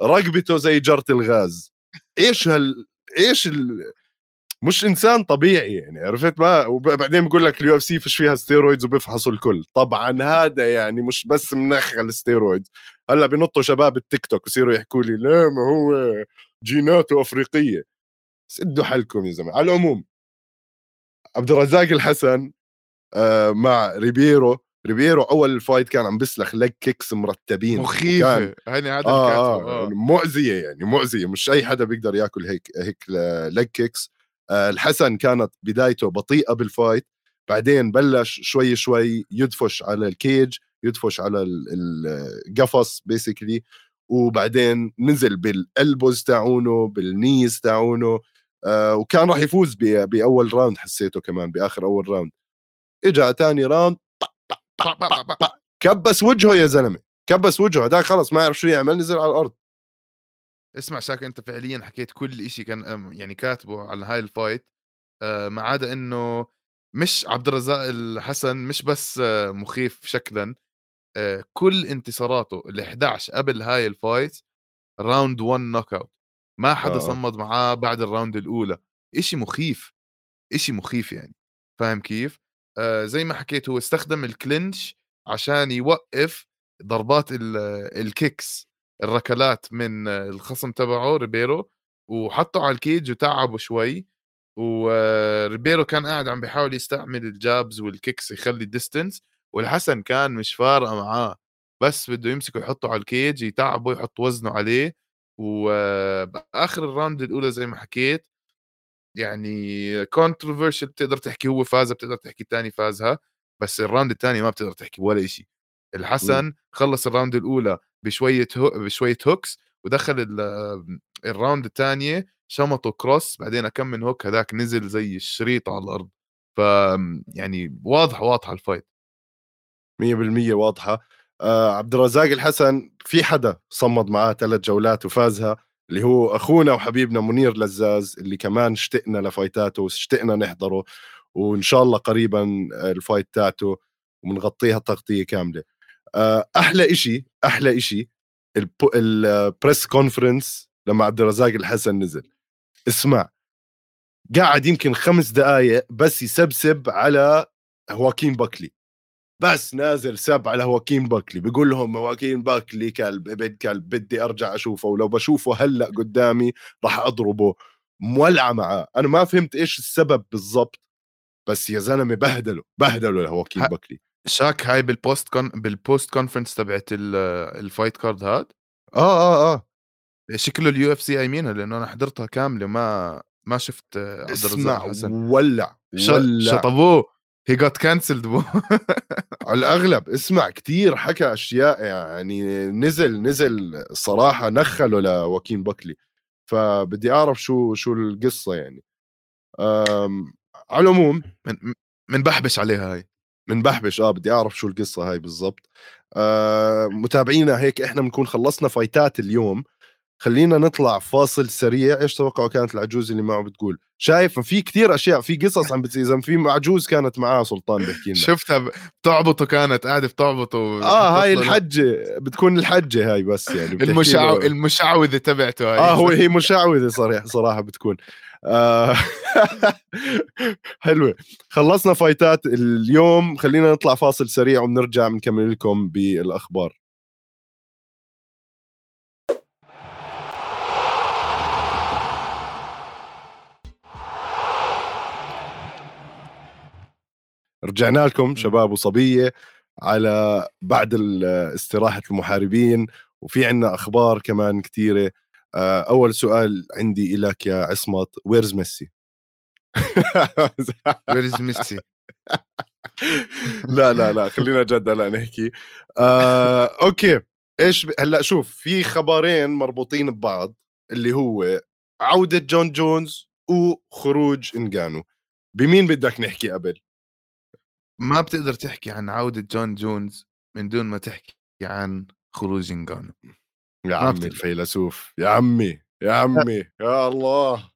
رقبته زي جرة الغاز. إيش هال إيش ال... مش إنسان طبيعي يعني عرفت؟ ما وبعدين بقول لك ال UFC فيش فيها steroids وبيفحصوا الكل. طبعا هذا يعني مش بس منخل ال steroids. هلأ بنطوا شباب التيك توك يصيروا يحكوا لي لا ما هو جيناته أفريقية. سدوا حالكم يا زلمة. على العموم عبد الرزاق الحسن مع ريبيرو. ريبيرو أول ال fight كان عم بيسلخ leg kicks مرتبين مخيفة. هاني هذا آه آه, آه. مؤذية يعني مؤذية. مش أي حدا بيقدر ياكل هيك هيك leg kicks آه الحسن كانت بدايته بطيئة بال fight بعدين بلش شوي شوي يدفش على ال cage يدفش على القفص basically وبعدين نزل بال elbows تاعونه بال knees تاعونه. آه وكان راح يفوز بأول round حسيته كمان بآخر أول round اجى ثاني round كبس وجهه يا زلمة كبس وجهه هذاك خلص ما يعرف شو يعمل نزل على الأرض. اسمع شاك أنت فعليا حكيت كل شيء كان يعني كاتبه على هاي ال fight آه، ما عدا إنه مش عبد الرزاق الحسن مش بس آه، مخيف شكلا آه، كل انتصاراته ال 11 قبل هاي الفايت round 1 knockout ما حدا صمد معاه بعد ال round الأولى. إشي مخيف إشي مخيف يعني. فاهم كيف؟ آه زي ما حكيت هو استخدم ال clinch عشان يوقف ضربات ال kicks الركلات من الخصم تبعه ريبيرو وحطه على ال cage وتعبه شوي. وريبيرو كان قاعد عم بيحاول يستعمل ال jabs وال kicks يخلي ال distance والحسن كان مش فارقة معاه. بس بده يمسكه يحطه على ال cage يتعبه يحط وزنه عليه. وباخر ال round الأولى زي ما حكيت يعني controversial بتقدر تحكي هو فازها بتقدر تحكي الثاني فازها بس ال round الثاني ما بتقدر تحكي ولا شيء الحسن خلص ال round الأولى بشوية هو بشوية hooks ودخل ال round الثانية شمطه cross بعدين كم من hook هذاك نزل زي الشريط على الأرض. ف يعني واضحة واضحة ال fight 100% واضحة. آه عبد الرزاق الحسن في حدا صمد معاه ثلاث جولات وفازها؟ اللي هو أخونا وحبيبنا منير لزاز اللي كمان اشتقنا لفايتاته واشتقنا نحضره وإن شاء الله قريبا ال fight تاعته وبنغطيها تغطية كاملة. آه، أحلى إشي أحلى إشي ال press conference لما عبد الرزاق الحسن نزل. اسمع قاعد يمكن خمس دقائق بس يسبسب على هواكين باكلي بس نازل سب على هواكين باكلي. بيقول لهم هواكين باكلي كلب ابن كلب بدي أرجع أشوفه. ولو بشوفه هلأ قدامي راح أضربه. مولعة معاه. أنا ما فهمت إيش السبب بالضبط. بس يا زلمة بهدله بهدله لهواكين باكلي. شاك هاي بال post con بال post conference تبعت ال fight card هاد؟ آه آه آه. شكله ال UFC قايمينها لأنه أنا حضرتها كاملة ما ما شفت عبد الرزاق حسن. ولع ولع. شطبوه. he got cancelled على الأغلب. اسمع كتير حكى أشياء يعني نزل نزل صراحة نخله لهواكين باكلي فبدي أعرف شو شو القصة يعني. على العموم. من منبحبش عليها هاي. منبحبش. آه بدي أعرف شو القصة هاي بالضبط. آه متابعينا هيك إحنا بنكون خلصنا فايتات اليوم. خلينا نطلع فاصل سريع. إيش توقعوا كانت العجوز اللي معه بتقول؟ شايف في كتير أشياء في قصص عم بتصير. إذا في عجوز كانت معاه سلطان بحكي لنا. شفتها بتعبطه كانت قاعدة بتعبطه. آه هاي الحجة بتكون الحجة هاي بس يعني المشعو... المشعوذة تبعته هاي. آه هو هي مشعوذة صراحة صراحة بتكون. آه حلوة. خلصنا فايتات اليوم. خلينا نطلع فاصل سريع ونرجع بنكمل لكم بالأخبار. رجعنا لكم شباب وصبية على بعد استراحة المحاربين. وفي عنا أخبار كمان كثيره آه، أول سؤال عندي لك يا عصمت ويرز ميسي where's Messi لا لا لا خلينا جد هلأ نحكي. آه، okay. إيش ب... هلأ شوف في خبرين مربوطين ببعض اللي هو عودة جون جونز وخروج إنجانو. بمين بدك نحكي قبل؟ ما بتقدر تحكي عن عودة جون جونز من دون ما تحكي عن خروج إنجانو. يا عمي الفيلسوف يا عمي يا عمي يا الله.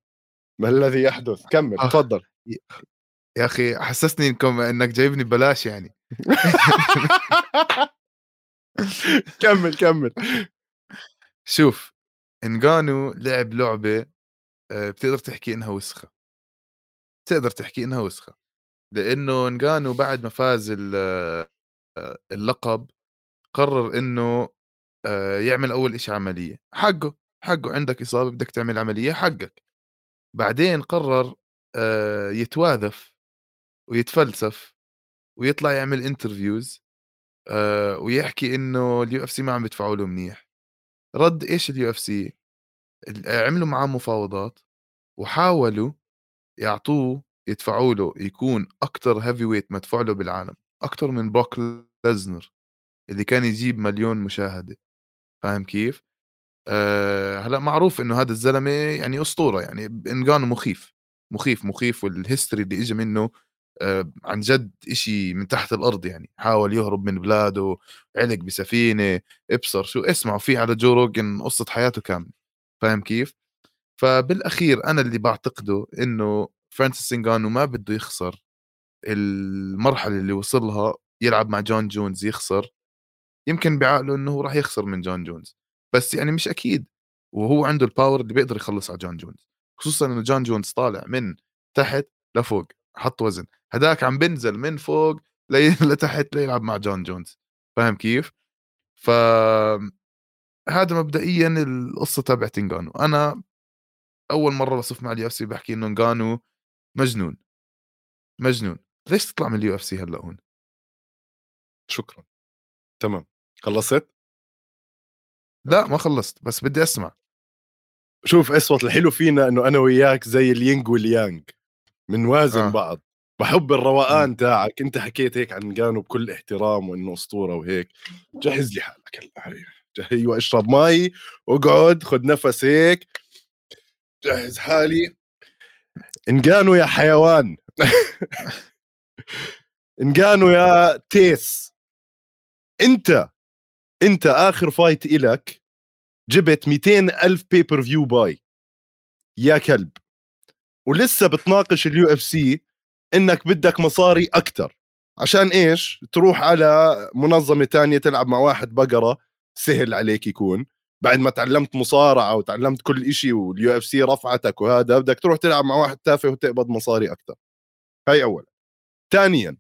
ما الذي يحدث؟ كمل تفضل. يا أخي حسسني إنكم إنك جايبني ببلاش يعني. كمل كمل. شوف إنجانو لعب لعبة آه، بتقدر تحكي إنها وسخة. تقدر تحكي إنها وسخة. لأنه انجانو بعد ما فاز آه، اللقب قرر إنه آه، يعمل أول إشي عملية. حقه حقه عندك إصابة بدك تعمل عملية حقك. بعدين قرر آه، يتواذف ويتفلسف ويطلع يعمل interviews ويحكي إنه ال UFC ما عم بيدفعوا له منيح. رد إيش ال UFC عملوا معاه مفاوضات وحاولوا يعطوه يدفعوا له يكون أكثر heavyweight مدفوع له بالعالم أكثر من بروك ليزنر اللي كان يجيب مليون مشاهدة فاهم كيف؟ أه هلأ معروف إنه هذا الزلمة يعني أسطورة يعني انجانو مخيف مخيف مخيف وال history اللي اجى منه أه عن جد إشي من تحت الأرض يعني حاول يهرب من بلاده علق بسفينة إبصر شو اسمعوا فيه على جو روجن قصة حياته كاملة فاهم كيف؟ فبالأخير أنا اللي بعتقده إنه فرانسيس انجانو ما بده يخسر. المرحلة اللي وصلها يلعب مع جون جونز يخسر. يمكن بعقله إنه راح يخسر من جون جونز. بس يعني مش أكيد. وهو عنده ال power اللي بيقدر يخلص على جون جونز. خصوصا إنه جون جونز طالع من تحت لفوق حط وزن. هداك عم بنزل من فوق لتحت ليلعب مع جون جونز. فاهم كيف؟ ف هذا مبدئيا القصة تبعت انجانو أنا أول مرة بصف مع ال UFC بحكي إنه انجانو مجنون مجنون. ليش تطلع من ال U FC هلأ هون؟ شكرا. تمام. خلصت؟ لا ما خلصت بس بدي أسمع. شوف اسوط الحلو فينا إنه أنا وياك زي الينج واليانج بنوازن آه. بعض. بحب الروقان تاعك. أنت حكيت هيك عن نجانو بكل احترام وإنه أسطورة وهيك. جهز لي حالك هلأ أيوه اشرب مي واقعد خذ نفس هيك. جهز حالي. انقانو يا حيوان. انقانو يا تيس. أنت أنت آخر fight إلك جبت 200 ألف pay per view buy يا كلب. ولسه بتناقش ال UFC إنك بدك مصاري أكثر عشان إيش؟ تروح على منظمة تانية تلعب مع واحد بقرة سهل عليك يكون. بعد ما تعلمت مصارعة وتعلمت كل إشي وال UFC رفعتك وهذا بدك تروح تلعب مع واحد تافه وتقبض مصاري أكثر هاي اولا ثانيا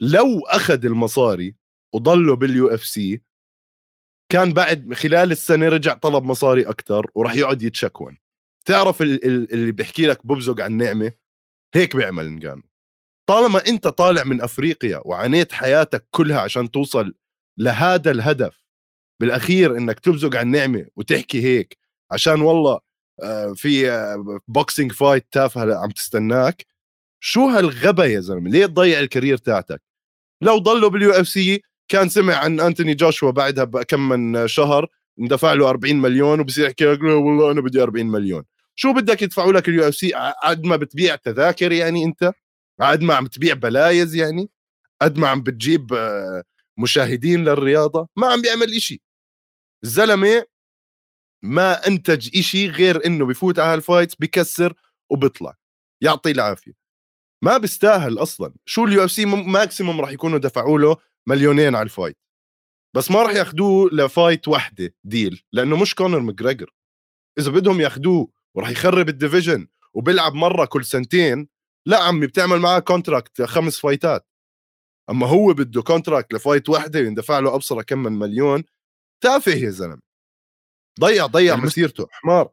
لو أخذ المصاري وضله بال UFC كان بعد خلال السنة رجع طلب مصاري أكثر وراح يقعد يتشكى تعرف اللي بيحكي لك ببزق عن نعمة؟ هيك بيعمل نقانو طالما أنت طالع من أفريقيا وعانيت حياتك كلها عشان توصل لهذا الهدف بالأخير إنك تبزق عن النعمة وتحكي هيك عشان والله آه، في boxing fight تافهه عم تستناك. شو هالغبا يا زلمة؟ ليه تضيع ال career تاعتك؟ لو ضلوا بال UFC كان سمع عن أنتوني جوشوا بعدها بكم من شهر اندفع له 40 مليون وبصير يحكي لك والله أنا بدي 40 مليون. شو بدك يدفعوا لك ال UFC؟ قد ما بتبيع تذاكر يعني أنت؟ قد ما عم تبيع buys يعني؟ قد ما عم بتجيب آه، مشاهدين للرياضة؟ ما عم بيعمل إشي. الزلمة ما أنتج إشي غير إنه بفوت على هال fights بكسر وبيطلع يعطيه العافية. ما بيستاهل أصلا. شو ال UFC maximum راح يكونوا دفعوا له مليونين على ال fight بس ما راح ياخذوه ل fight وحدة deal لأنه مش كونر ماجريجر إذا بدهم ياخذوه وراح يخرب ال division وبيلعب مرة كل سنتين لا عمي بتعمل معاه contract خمس فايتات أما هو بده contract ل fight وحدة يندفع له ابصر كم من مليون تافه يا زلمة. ضيع ضيع المس... مسيرته. حمار.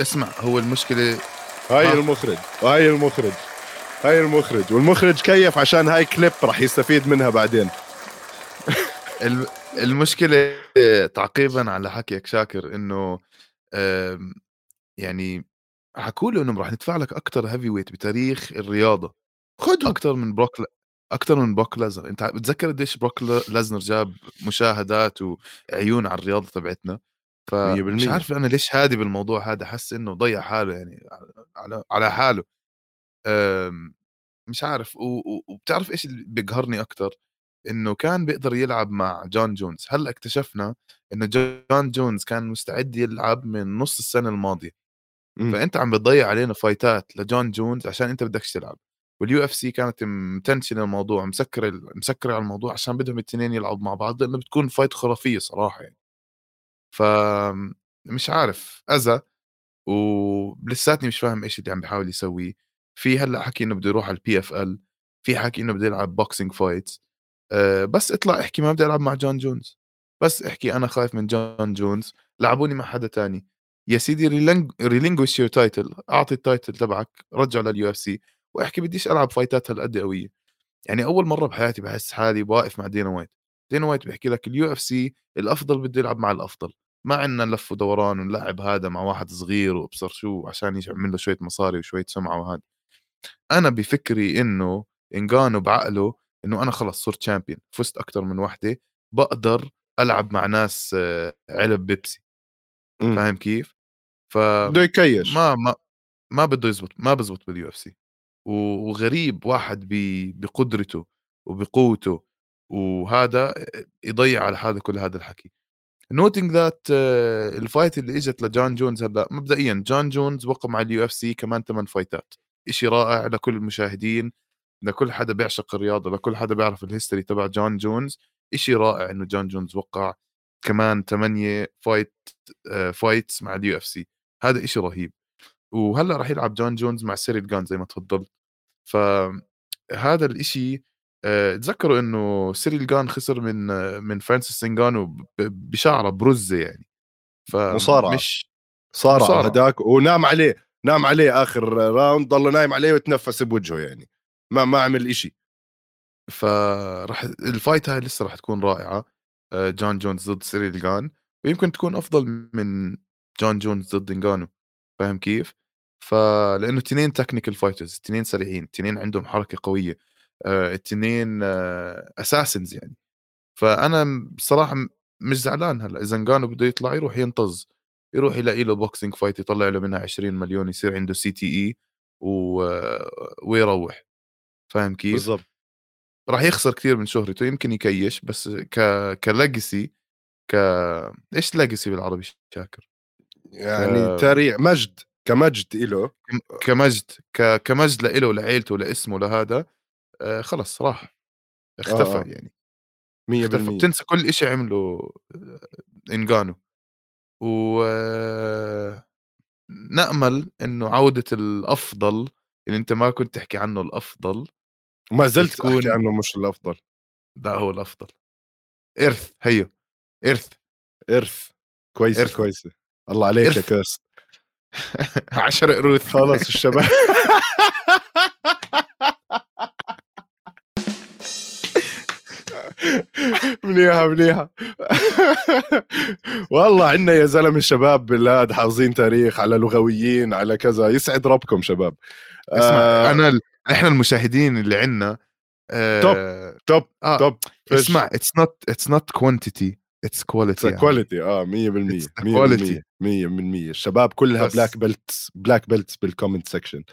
اسمع هو المشكلة هاي ها. المخرج هاي المخرج هاي المخرج والمخرج كيف؟ عشان هاي كليب راح يستفيد منها بعدين. المشكلة تعقيبا على حكيك شاكر إنه يعني حكوا له إنه راح ندفع لك أكثر هيفي ويت بتاريخ الرياضة. خذه أكثر من بروك أكثر من بروك لازر أنت بتذكر قديش بروك لازنر جاب مشاهدات وعيون على الرياضة تبعتنا؟ فمش عارف أنا ليش هادي بالموضوع هذا حس إنه ضيع حاله يعني على على حاله. مش عارف. وبتعرف إيش اللي بيقهرني أكثر إنه كان بيقدر يلعب مع جون جونز هلأ اكتشفنا إنه جون جونز كان مستعد يلعب من نص السنة الماضية. م. فأنت عم بتضيع علينا فايتات لجون جونز عشان أنت بدكش تلعب. وال UFC كانت متنشن الموضوع مسكر مسكره على الموضوع عشان بدهم الاثنين يلعبوا مع بعض لأنه بتكون fight خرافية صراحة يعني. ف مش عارف. أذى ولساتني مش فاهم إيش اللي عم بيحاول يسويه في هلأ حكي إنه بده يروح على ال PFL في حكي إنه بده يلعب boxing fights أه بس اطلع احكي ما بدي ألعب مع جون جونز بس احكي أنا خايف من جون جونز لعبوني مع حدا تاني. يا سيدي relinquish your title أعطي ال title تبعك. رجعه لل UFC وأحكي بديش ألعب فايتات هالقد قوية. يعني أول مرة بحياتي بحس حالي واقف مع دانا وايت. دانا وايت بيحكي لك ال UFC الأفضل بده يلعب مع الأفضل. ما عندنا لف ودوران ونلعب هذا مع واحد صغير وابصر شو عشان يعمل له شوية مصاري وشوية سمعة وهذا. أنا بفكري إنه انجانو بعقله إنه أنا خلص صرت champion فزت أكثر من وحدة بقدر ألعب مع ناس آه، علب بيبسي. إمم. فاهم كيف؟ ف بده يكيش. ما ما ما بده يزبط ما بزبط بال UFC وغريب واحد بقدرته وبقوته وهذا يضيع على هذا كل هذا الحكي. knowing that ال fight اللي إجت لجون جونز هلأ مبدئيا جون جونز وقع مع ال UFC كمان ثمان فايتات شيء رائع لكل المشاهدين لكل حدا بيعشق الرياضة لكل حدا بيعرف ال history تبع جون جونز. شيء رائع إنه جون جونز وقع كمان ثمانية fight fights مع ال UFC هذا شيء رهيب. وهلأ راح يلعب جون جونز مع سيريل جان زي ما تفضلت. فهذا الإشي آه، تذكروا إنه سيريل جان خسر من من فرانسيس نجانو بشعره برزة يعني. مصارعة. مش صارع هداك ونام عليه نام عليه آخر round ضل نايم عليه وتنفس بوجهه يعني. ما ما عمل إشي. فراح ال fight هاي لسه راح تكون رائعة آه، جون جونز ضد سيريل جان ويمكن تكون أفضل من جون جونز ضد انجانو فاهم كيف؟ فلانه اثنين technical fighters اثنين سريعين اثنين عندهم حركة قوية اثنين آه assassins يعني. فأنا بصراحه مش زعلان هلأ. إذا انجانو بده يطلع يروح ينطز يروح يلاقي له boxing fight يطلع له منها 20 مليون يصير عنده CTE و... ويروح. فاهم كيف؟ بالضبط. راح يخسر كثير من شهرته يمكن يكيش بس ك ك legacy ك إيش ليجسي بالعربي؟ شاكر؟ يعني ك... تاريخ مجد. كمجد له كمجد. كمجد له لعيلته لاسمه لهذا آه خلص راح. اختفى آه. يعني. 100% اختفى. بتنسى كل شيء عمله آه، انجانو و آه، نأمل إنه عودة الأفضل اللي أنت ما كنت تحكي عنه الأفضل وما زلت تكون... احكي عنه مش الأفضل. لا هو الأفضل. إرث هيو. إرث. إرث. كويسة إرث. كويسة. الله عليك إرث. يا كيرس 10 قروش خلص الشباب. منيحة منيحة. والله عندنا يا زلمة الشباب بلاد حافظين تاريخ على لغويين على كذا. يسعد ربكم شباب. اسمع آه. أنا ال... إحنا المشاهدين اللي عندنا آه top top آه top اسمع it's not it's not quantity it's quality quality آه 100% 100% 100% الشباب كلها black belts black belts بال comment section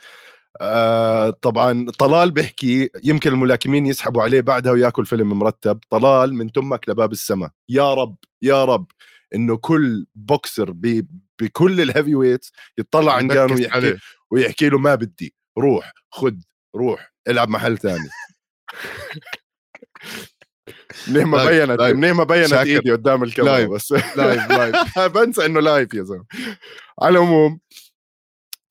آه طبعا طلال بيحكي يمكن الملاكمين يسحبوا عليه بعدها وياكل فيلم مرتب. طلال من تمك لباب السماء. يا رب يا رب إنه كل بوكسر. بكل ال heavyweights يطلع عن نجانو ويحكي عليه. ويحكي له ما بدي روح خد روح العب محل ثاني. منيح ما بينت. منيح ما بينت. إيدي قدام الكاميرا live. بس. live live. بنسى إنه live يا زلمة. على العموم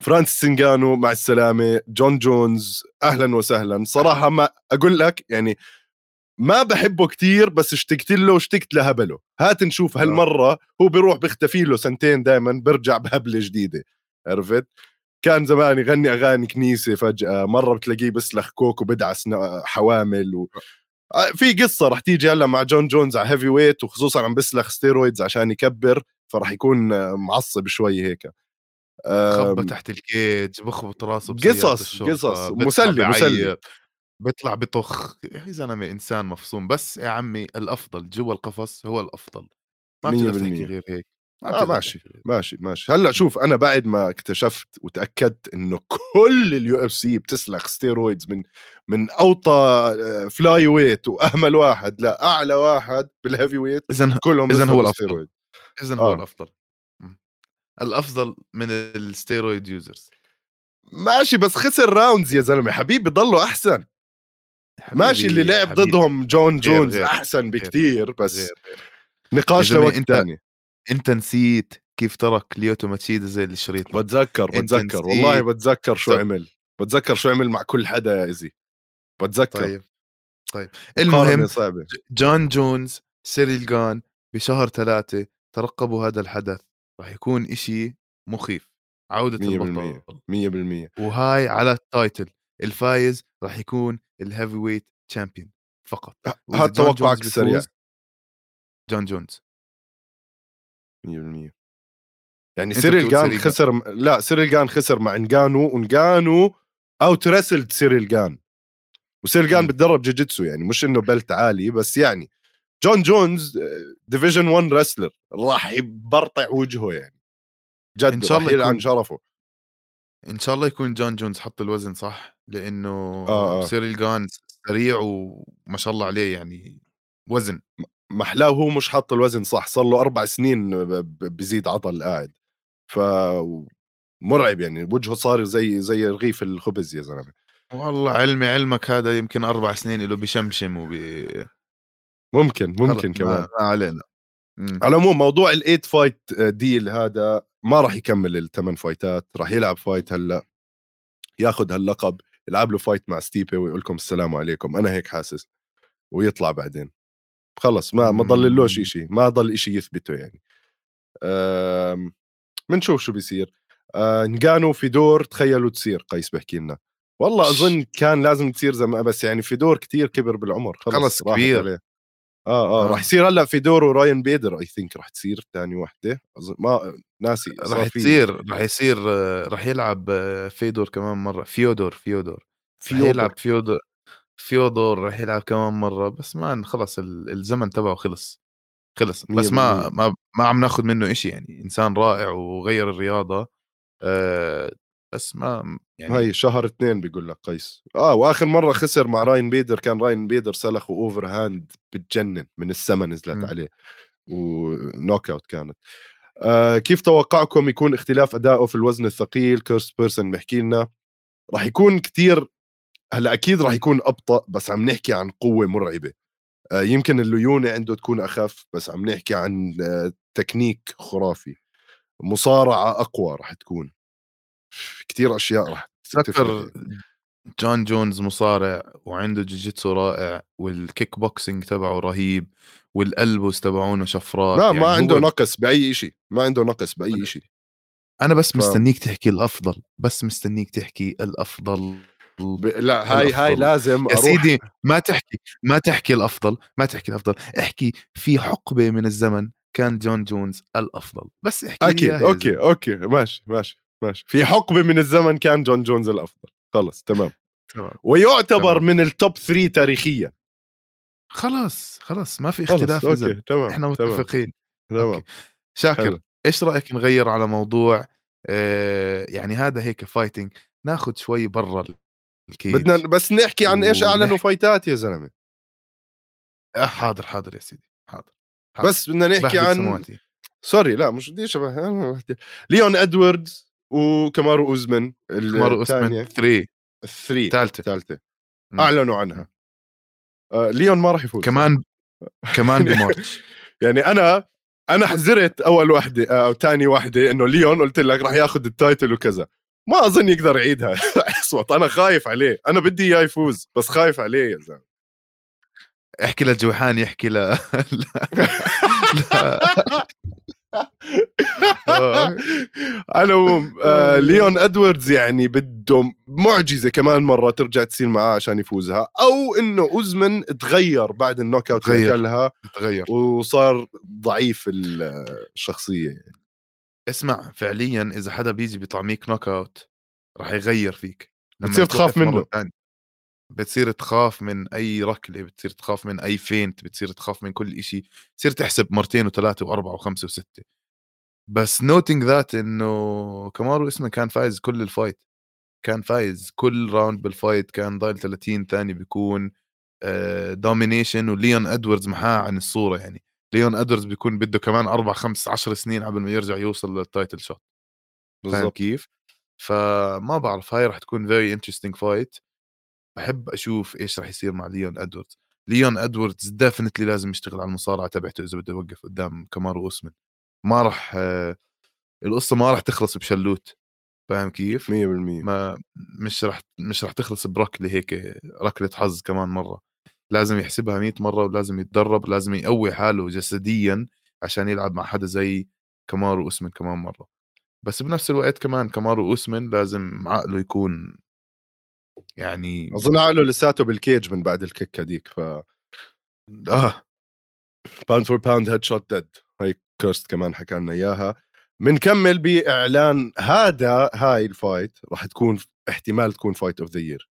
فرانسيس نجانو مع السلامة. جون جونز أهلا وسهلا. صراحة ما أقول لك يعني ما بحبه كتير بس اشتقت له واشتقت لهبله. هات نشوف هالمرة هو بيروح بيختفي له سنتين دائما برجع بهبلة جديدة. عرفت؟ كان زمان يغني أغاني كنيسة فجأة مرة بتلاقيه بسلخ كوك وبدعس حوامل و... آه، في قصة رح تيجي هلا مع جون جونز على heavyweight وخصوصا عم بسلخ steroids عشان يكبر فرح يكون آه، معصب شوي هيك. خبى تحت ال cage بخبط راسه قصص قصص مسلي مسلي. بيطلع بطخ. يا زلمة إنسان مفصوم. بس يا عمي الأفضل جوا القفص هو الأفضل. ما مية بتقدر تحكي بالمية. غير هيك. آه ماشي غير. ماشي ماشي هلأ شوف أنا بعد ما اكتشفت وتأكدت إنه كل ال UFC بتسلخ steroids من من أوطى آه، flyweight وأهمل واحد لاعلى واحد بال heavyweight اذا كلهم إذن هو. ستيرويد اذا هو آه. الأفضل مم. الأفضل من ال steroid users ماشي بس خسر rounds يا زلمة حبيبي ضلوا أحسن ماشي اللي لعب حبيبي. ضدهم جون غير- جونز غير- أحسن بكتير بس غير- غير. نقاش لوقت ثاني أنت نسيت كيف ترك ليوتو ماتشيدا زي الشريط بتذكر بتذكر. والله بتذكر شو طب- عمل. بتذكر شو عمل مع كل حدا يا ايزي بتذكر. طيب طيب. المهم جون جونز سيريل جان بشهر ثلاثة ترقبوا هذا الحدث. راح يكون إشي مخيف. عودة. البطل. 100% وهاي على ال title. الفايز راح يكون ال heavyweight champion فقط. هذا توقعك السريع. جون جونز. 100% يعني سيريل جان. خسر لا سيريل جان خسر مع انجانو وانجانو outwrestled سيريل جان وسيريل جان. بتدرب جوجيتسو يعني مش إنه belt عالي بس يعني جون جونز division 1 wrestler راح يبرطع وجهه يعني جد إن شاء الله يكون- شرفه إن شاء الله يكون جون جونز حط الوزن صح لأنه آه، آه. سيريل جان سريع وما شاء الله عليه يعني وزن محلاه هو مش حاط الوزن صح صار له أربع سنين بزيد عضل قاعد. ف مرعب يعني وجهه صار زي زي رغيف الخبز يا زلمة. والله علمي علمك هذا يمكن أربع سنين له بشمشم وب ممكن ممكن كمان. ما, ما علينا. مم. على العموم موضوع ال eight fight deal هذا ما راح يكمل الثمان فايتات راح يلعب fight هلأ ياخذ هاللقب يلعب له fight مع ستيبي ويقول لكم السلام عليكم أنا هيك حاسس ويطلع بعدين. خلص ما ما ضللوش. شيء ما ضل شيء يثبته يعني بنشوف شو بيصير أه نجانو فيدور تخيلوا تصير قيس بحكي لنا والله أظن كان لازم تصير زمان بس يعني فيدور كتير كبر بالعمر خلص, خلص كبير. عليه. آه آه آه. راح يصير هلأ فيدور راين بيدر I think راح تصير ثاني وحدة اظن ما ناسي راح تصير راح يصير آه، راح يلعب آه، فيدور كمان مرة فيودور فيودور راح فيودور. يلعب فيودور فيودور راح يلعب كمان مرة بس ما خلص ال- الزمن تبعه خلص خلص بس ما. ما ما عم ناخذ منه إشي يعني إنسان رائع وغير الرياضة آه، بس ما يعني هاي شهر اثنين بيقول لك قيس آه وآخر مرة خسر مع راين بيدر كان راين بيدر سلخه overhand بتجنن من السما نزلت مم. عليه و knockout كانت آه كيف توقعكم يكون اختلاف أدائه في الوزن الثقيل كيرس بيرسون بيحكي لنا راح يكون كتير هلأ أكيد راح يكون أبطأ بس عم نحكي عن قوة مرعبة. آه يمكن الليونة عنده تكون أخف بس عم نحكي عن آه تكنيك خرافي. مصارعة أقوى راح تكون. كتير أشياء راح تفرق. تذكر جون جونز مصارع وعنده جوجيتسو رائع والكيك بوكسينج تبعه رهيب وال elbows تبعونه شفرات ما يعني ما عنده هو- نقص بأي شيء ما عنده نقص بأي شيء أنا بس ف- مستنيك تحكي الأفضل بس مستنيك تحكي الأفضل. ب... لا هاي هاي. لازم يا سيدي ما تحكي ما تحكي الأفضل ما تحكي الأفضل احكي في حقبة من الزمن كان جون جونز الأفضل بس احكي أكيد أوكي. أوكي ماشي ماشي ماشي في حقبة من الزمن كان جون جونز الأفضل خلص تمام تمام. ويعتبر تمام. من ال top 3 تاريخيا خلاص خلاص ما في خلص اختلاف زلمة. أوكي تمام إحنا متفقين تمام أوكي. شاكر حلو. إيش رأيك نغير على موضوع آه يعني هذا هيك fighting ناخذ شوي برا ال cage بدنا بس نحكي عن إيش أعلنوا فايتات يا زلمة. آه حاضر حاضر يا سيدي حاضر حاضر. بس بدنا نحكي عن سمواتي sorry لا مش بدي شبه ليون إدواردز وكمارو اوزمن كمارو اوزمن 3 ال three الثالثه الثالثه أعلنوا عنها. آه ليون ما راح يفوز. كمان كمان بمارش يعني أنا أنا حذرت أول وحدة آه، أو ثاني وحدة إنه ليون قلت لك راح ياخذ ال title وكذا. ما اظن يقدر يعيدها. اصوت أنا خايف عليه. أنا بدي إياه يفوز بس خايف عليه يا زلمة. احكي لجوحان يحكي ل على العموم آه ليون إدواردز يعني بده معجزة كمان مرة ترجع تصير معاه عشان يفوزها. أو إنه أوزمن تغير بعد ال knockout تغير. تغير. وصار ضعيف الشخصية يعني. اسمع فعليا إذا حدا بيجي بيطعميك knockout راح يغير فيك بتصير تخاف منه. بتصير تخاف من أي ركلة بتصير تخاف من أي feint بتصير تخاف من كل شيء بتصير تحسب مرتين وثلاثة وأربعة وخمسة وستة. بس noting that إنه كمارو اسمه كان فايز كل ال fight كان فايز كل round بال fight كان ضايل 30 ثاني بيكون domination وليون إدواردز محاه عن الصورة يعني. ليون ادواردز بيكون بده كمان أربع خمس عشر سنين قبل ما يرجع يوصل لل title shot فاهم كيف؟ فما بعرف هاي راح تكون very interesting fight بحب أشوف إيش راح يصير مع ليون ادواردز ليون ادواردز definitely لازم يشتغل على المصارعة تبعته إذا بده يوقف قدام كمارو اوسمن ما راح القصة ما راح تخلص بشلوت. فاهم كيف؟ 100% ما مش راح مش راح تخلص بركله هيك ركلة حظ كمان مرة. لازم يحسبها 100 مرة ولازم يتدرب لازم يقوي حاله جسديا عشان يلعب مع حدا زي كمارو أوسمن كمان مرة. بس بنفس الوقت كمان كمارو أوسمن لازم عقله يكون يعني أظن عقله لساته بال cage من بعد ال kick هذيك ف آه. pound for pound headshot dead هاي كيرست كمان حكى لنا إياها. بنكمل بإعلان هذا هاي ال fight راح تكون احتمال تكون fight of the year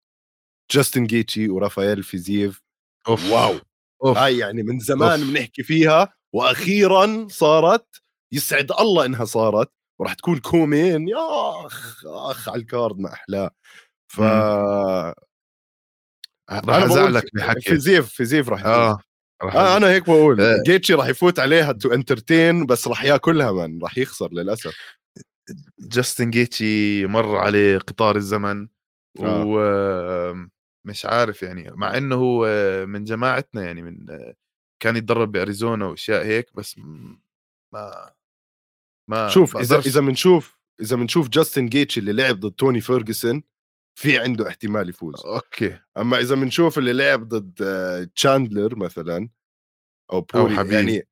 جاستن جيتشي ورافائيل فيزييف أوف. wow أوف. هاي يعني من زمان بنحكي فيها وأخيرا صارت يسعد الله إنها صارت وراح تكون co-main يا أخ أخ على ال card ما احلاه ف راح أزعلك بحكي فيزيف فيزيف راح آه آه أنا هيك بقول آه. جيتشي راح يفوت عليها to entertain بس راح ياكلها من راح يخسر للأسف جاستن جيتشي مر عليه قطار الزمن آه. ومش عارف يعني مع إنه هو من جماعتنا يعني من كان يتدرب بأريزونا وأشياء هيك بس ما ما شوف إذا إذا بنشوف إذا بنشوف جاستن جيتشي اللي لعب ضد توني فيرجسون في عنده احتمال يفوز okay أما إذا بنشوف اللي لعب ضد تشاندلر مثلا أو بوري أو حبيب. يعني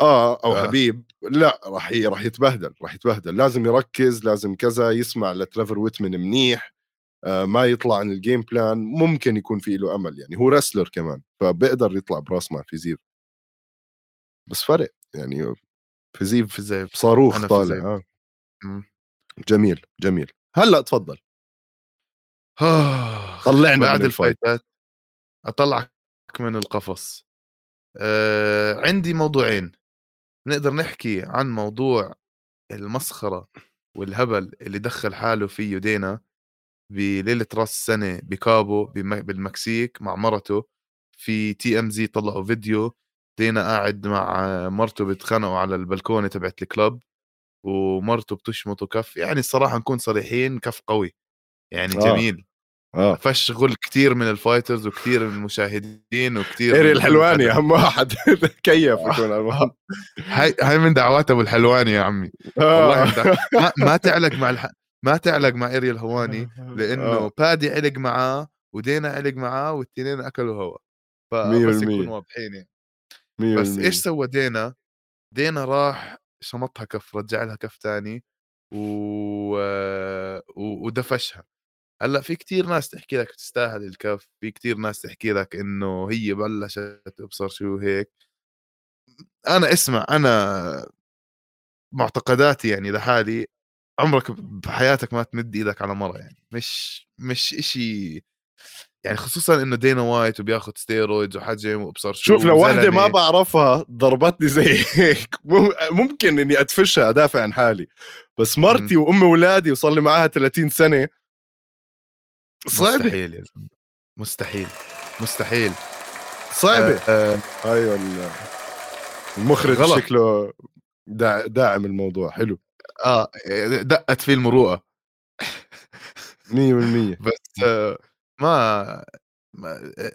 آه أو آه. حبيب لا راح راح يتبهدل راح يتبهدل لازم يركز لازم كذا يسمع لترافر ويتمن منيح ما يطلع عن ال game plan ممكن يكون في له أمل يعني. هو wrestler كمان فبيقدر يطلع براس مع فيزيف بس فرق يعني فيزيف فيزيف صاروخ طالع آه. جميل جميل. هلأ تفضل طلعنا بعد ال fightات أطلعك من القفص. آه عندي موضوعين. نقدر نحكي عن موضوع المسخرة والهبل اللي دخل حاله فيه دينا بليلة راس السنة بكابو بالمكسيك مع مرته في تي إم زي طلعوا فيديو دينا قاعد مع مرته بيتخانقوا على البلكونة تبعت ال club ومرته بتشمطه كف يعني الصراحة نكون صريحين كف قوي يعني آه. جميل آه. فشغل كثير من ال fighters وكثير من المشاهدين وكثير اريل الحلواني اهم واحد كيف. هاي هاي من دعوات أبو الحلواني يا عمي آه. والله ما, ما تعلق مع الح... ما تعلق مع ايري الهواني لأنه آه. بادي علق معاه ودينا علق معاه والاثنين أكلوا هوا. فبس يكون واضحين يعني. بس إيش سوى دينا؟ دينا راح شمطها كف رجع لها كف ثاني و... ودفشها. هلأ في كتير ناس تحكي لك تستاهل الكف في كتير ناس تحكي لك إنه هي بلشت تبصر شو هيك. أنا اسمع أنا معتقداتي يعني لحالي عمرك بحياتك ما تمد إيدك على مرة يعني. مش مش إشي يعني خصوصا إنه دينا وايت وبياخذ steroids وحجم وأبصر شو شوف لو وحده ما بعرفها ضربتني زي هيك. ممكن إني ادفشها ادافع عن حالي. بس مرتي وأم أولادي وصار لي معاها 30 سنة. صعبة. مستحيل يا زلمة. مستحيل. مستحيل. صعبة. آه. آه. أيوه المخرج غلط. شكله دا داعم الموضوع. حلو. آه دقت فيه المروءة. 100% بس آه، ما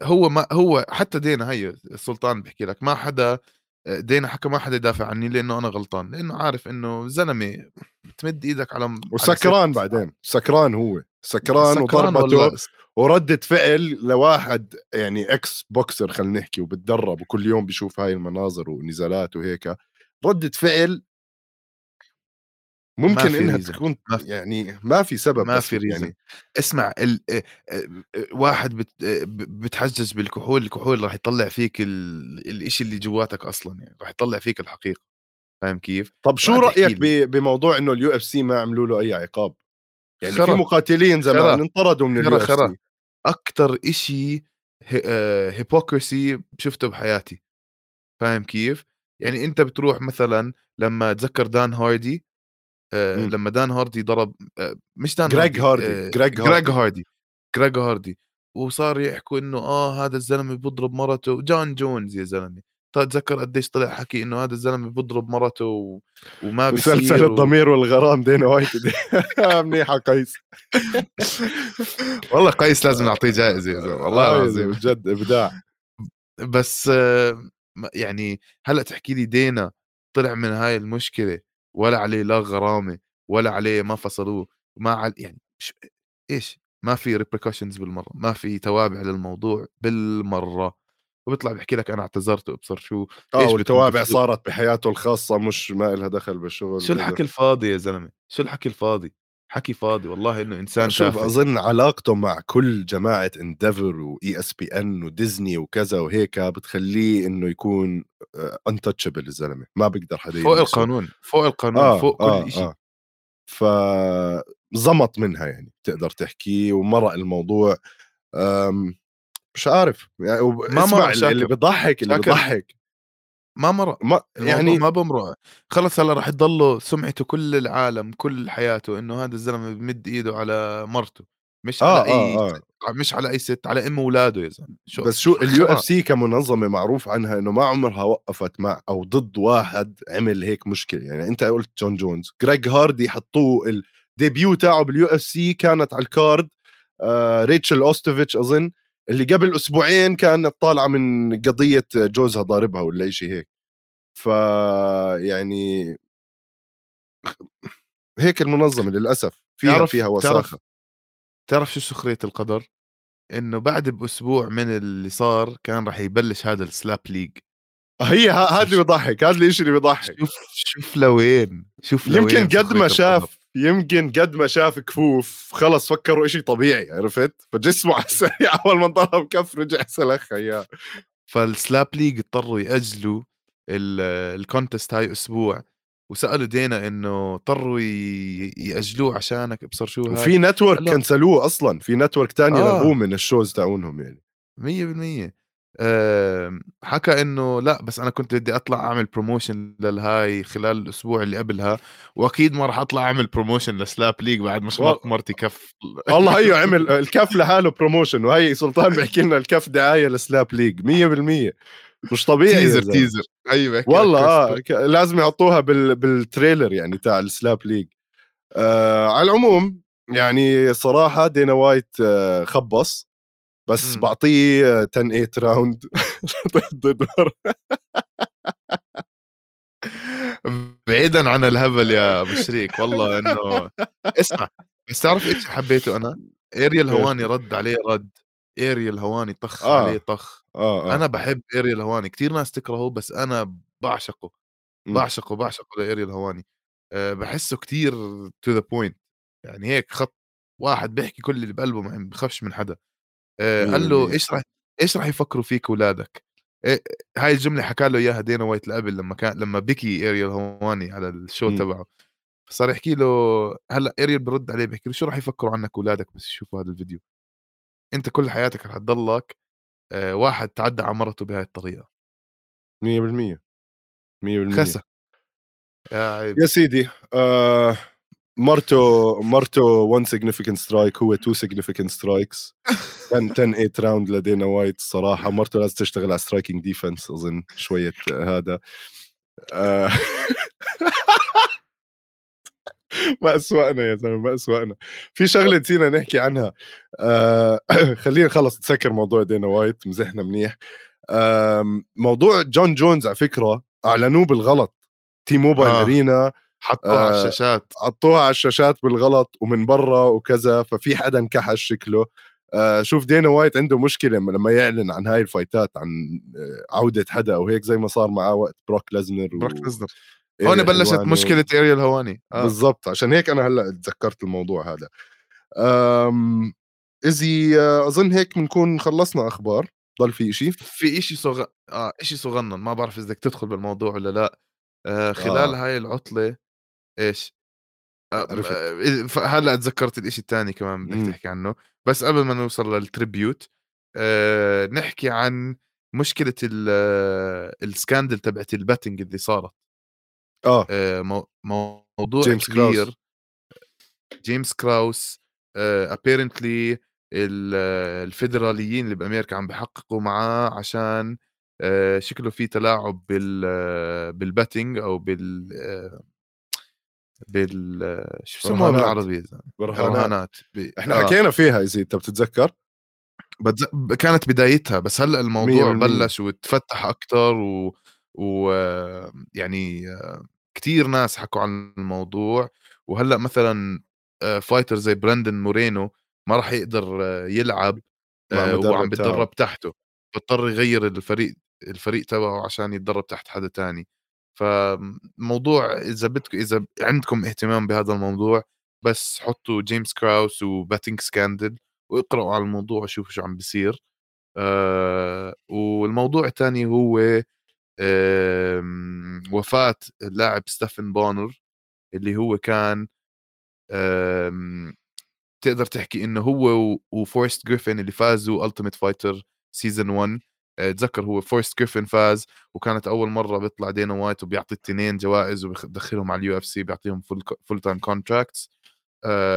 هو ما هو حتى دينا هي السلطان بيحكي لك ما حدا دينا حكى ما حدا يدافع عني لأنه أنا غلطان لأنه عارف إنه زلمة تمد إيدك على وسكران بعدين سكران هو. سكران, وضربته وردة فعل لواحد يعني ex boxer خلينا نحكي وبتدرب وكل يوم بيشوف هاي المناظر ونزالات وهيك. ردة فعل ممكن إنها تكون ما يعني ما في سبب ما في reason يعني اسمع ال... واحد بت... بتحجج بالكحول الكحول راح يطلع فيك ال... الإشي اللي جواتك أصلا يعني راح يطلع فيك الحقيقة فاهم كيف؟ طب شو رأيك ب... بموضوع إنه ال UFC ما عملوا له أي عقاب؟ يعني خرا. في مقاتلين زمان انطردوا من ال UFC أكثر شيء hypocrisy شفته بحياتي فاهم كيف؟ يعني أنت بتروح مثلا لما تذكر دان هاردي آه لما دان هاردي ضرب آه مش دان جريج هاردي آه جريج هاردي. هاردي جريج هاردي. وصار يحكوا إنه آه هذا الزلمة بيضرب مرته. جون جونز يا زلمة. تتذكر قديش طلع حكي إنه هذا الزلمة بيضرب مرته و... وما بيصير مسلسل و... الضمير والغرام دينا وايت. منيحة قيس. والله قيس لازم نعطيه جائزة يا زلمة والله العظيم. بجد إبداع. بس يعني هلأ تحكي لي دينا طلع من هاي المشكلة ولا عليه لا غرامة ولا عليه ما فصلوه ما عل... يعني إيش؟ ما في repercussions بالمرة ما في توابع للموضوع بالمرة. وبيطلع بيحكي لك أنا اعتذرت وأبصر شو آه والتوابع صارت بحياته الخاصة مش ما لها دخل بالشغل شو الحكي الفاضي يا زلمة؟ شو الحكي الفاضي؟ حكي فاضي والله إنه إنسان شوف تافه. أظن علاقته مع كل جماعة Endeavor و ESPN وديزني وكذا وهيك بتخليه إنه يكون untouchable الزلمة. ما بيقدر حدا فوق القانون فوق القانون آه فوق آه كل شيء آه. فزمط منها يعني تقدر تحكي ومرق الموضوع. مش عارف. يعني ما مرق اللي بيضحك اللي بيضحك. ما مرق ما يعني ما بمرق خلص هلا راح تضله سمعته كل العالم كل حياته إنه هذا الزلمة بمد إيده على مرته. مش آه على أي آه. آه. مش على أي ست على أم اولاده يا زلمة. شو بس شو ال UFC كمنظمة معروف عنها إنه ما عمرها وقفت مع أو ضد واحد عمل هيك مشكلة. يعني أنت قلت جون جونز جريج هاردي حطوه ال debut تاعه بال UFC كانت على ال card آه ريتشل اوستوفيتش أظن. اللي قبل أسبوعين كانت طالعة من قضية جوزها ضاربها ولا شيء هيك. ف يعني هيك المنظمة للأسف فيها تعرف فيها وساخة. تعرف, تعرف شو سخرية القدر؟ إنه بعد بأسبوع من اللي صار كان راح يبلش هذا ال slap league. هي هذا اللي بيضحك هذا الشيء اللي بيضحك. شوف شوف لوين شوف لوين يمكن قد ما شاف يمكن قد ما شاف كفوف خلص فكروا شيء طبيعي عرفت؟ فجسمه على السريع أول ما ضرب كف رجع سلخ اياه فال slap league اضطروا يأجلوا ال contest هاي أسبوع وسألوا دينا إنه اضطروا يأجلوه عشانك ابصر شو هاي؟ في network كنسلوه أصلا في network تاني آه. من ال shows تاعونهم يعني. 100% حكى إنه لا بس أنا كنت بدي أطلع أعمل promotion للهاي خلال الأسبوع اللي قبلها وأكيد ما راح أطلع أعمل promotion ل slap league بعد ما شمرت مرتي كف. والله أيوه عمل الكف لحاله promotion وهي سلطان بيحكي لنا الكف دعاية ل slap league 100% مش طبيعي teaser teaser أيوه والله آه لازم يحطوها بال... بال trailer يعني تاع ال slap league. آه على العموم يعني صراحة دينا وايت آه خبص. بس م. بعطيه 10 8 round ضد بعيدا عن الهبل يا أبو شريك والله إنه اسمع بس تعرف إيش حبيته أنا؟ اريال هواني رد عليه رد اريال هواني طخ آه. عليه طخ آه آه. أنا بحب اريال هواني كثير ناس تكرهه بس أنا بعشقه بعشقه بعشقه لاريال هواني أه بحسه كثير to the point يعني هيك خط واحد بيحكي كل اللي بقلبه ما بخافش من حدا قال له إيش راح إيش راح يفكروا فيك اولادك إيه هاي الجملة حكى له إياها دينا وايت لقبل لما كان لما بكي اريال هواني على ال show تبعه. فصار يحكي له هلأ اريال برد عليه بيحكي له شو راح يفكروا عنك اولادك بس يشوفوا هذا الفيديو؟ أنت كل حياتك رح تضلك آه، واحد تعدى على مرته بهاي الطريقة. 100% 100% خسى يا يا سيدي آه مرته مرته 1 significant strike هو 2 significant strikes كان 10 8 round لدينا وايت الصراحه مرته لازم تشتغل على striking defense أظن شوية هذا. آه. ما أسوأنا يا زلمة ما أسوأنا. في شغلة نسينا نحكي عنها. آه. خلينا نخلص نسكر موضوع دينا وايت مزحنا منيح. آه موضوع جون جونز على فكرة أعلنوه بالغلط. T-Mobile آه. Arena حطوها آه. على الشاشات. حطوها على الشاشات بالغلط ومن برا وكذا ففي حدا انكحش شكله. آه شوف دينا وايت عنده مشكلة لما يعلن عن هاي ال fight ات عن آه، عودة حدا أو هيك زي ما صار معاه وقت بروك لازنر بروك و... ليزنر. إيريا هون بلشت هلواني. مشكلة اريال هواني. آه. بالضبط. عشان هيك أنا هلأ تذكرت الموضوع هذا. أم... إزي آه، أظن هيك بنكون خلصنا أخبار. ضل في شيء في إشي صغ... آه إشي صغنن. ما بعرف إذا بدك تدخل بالموضوع ولا لا. آه خلال آه. هاي العطلة إيش؟ آه هلأ تذكرت الإشي الثاني كمان بدك مم. تحكي عنه. بس قبل ما نوصل لل tribute آه نحكي عن مشكلة ال- آه، ال scandal تبعت ال betting اللي صارت. آه. مو... موضوع جيمس كبير. كراوس. جيمس كراوس apparently الفيدراليين اللي بأمريكا عم بحققوا معاه عشان آه، شكله في تلاعب بال بال betting أو بال بال آه، شو برهانات. بالعربي؟ برهانات رهانات ب- إحنا آه. حكينا فيها إذا أنت بتتذكر بتز... كانت بدايتها بس هلأ الموضوع 100%. بلش وتفتح أكثر و, و... آه، يعني كثير ناس حكوا عن الموضوع وهلأ مثلا آه، fighter زي براندن مورينو ما راح يقدر آه، يلعب آه، وعم. بتدرب تحته بضطر يغير الفريق الفريق تبعه عشان يتدرب تحت حدا تاني فموضوع إذا بدكم إذا عندكم اهتمام بهذا الموضوع بس حطوا جيمس كراوس و betting scandal واقرأوا على الموضوع وشوفوا شو عم بيصير. آه والموضوع الثاني هو آم، وفاة اللاعب ستيفن بونر اللي هو كان آم، تقدر تحكي إنه هو وفورست جريفن اللي فازوا Ultimate Fighter season 1 آه، تذكر هو فورست جريفن فاز وكانت أول مرة بيطلع دينا وايت وبيعطي التنين جوائز وبيدخلهم على ال UFC بيعطيهم full full time contracts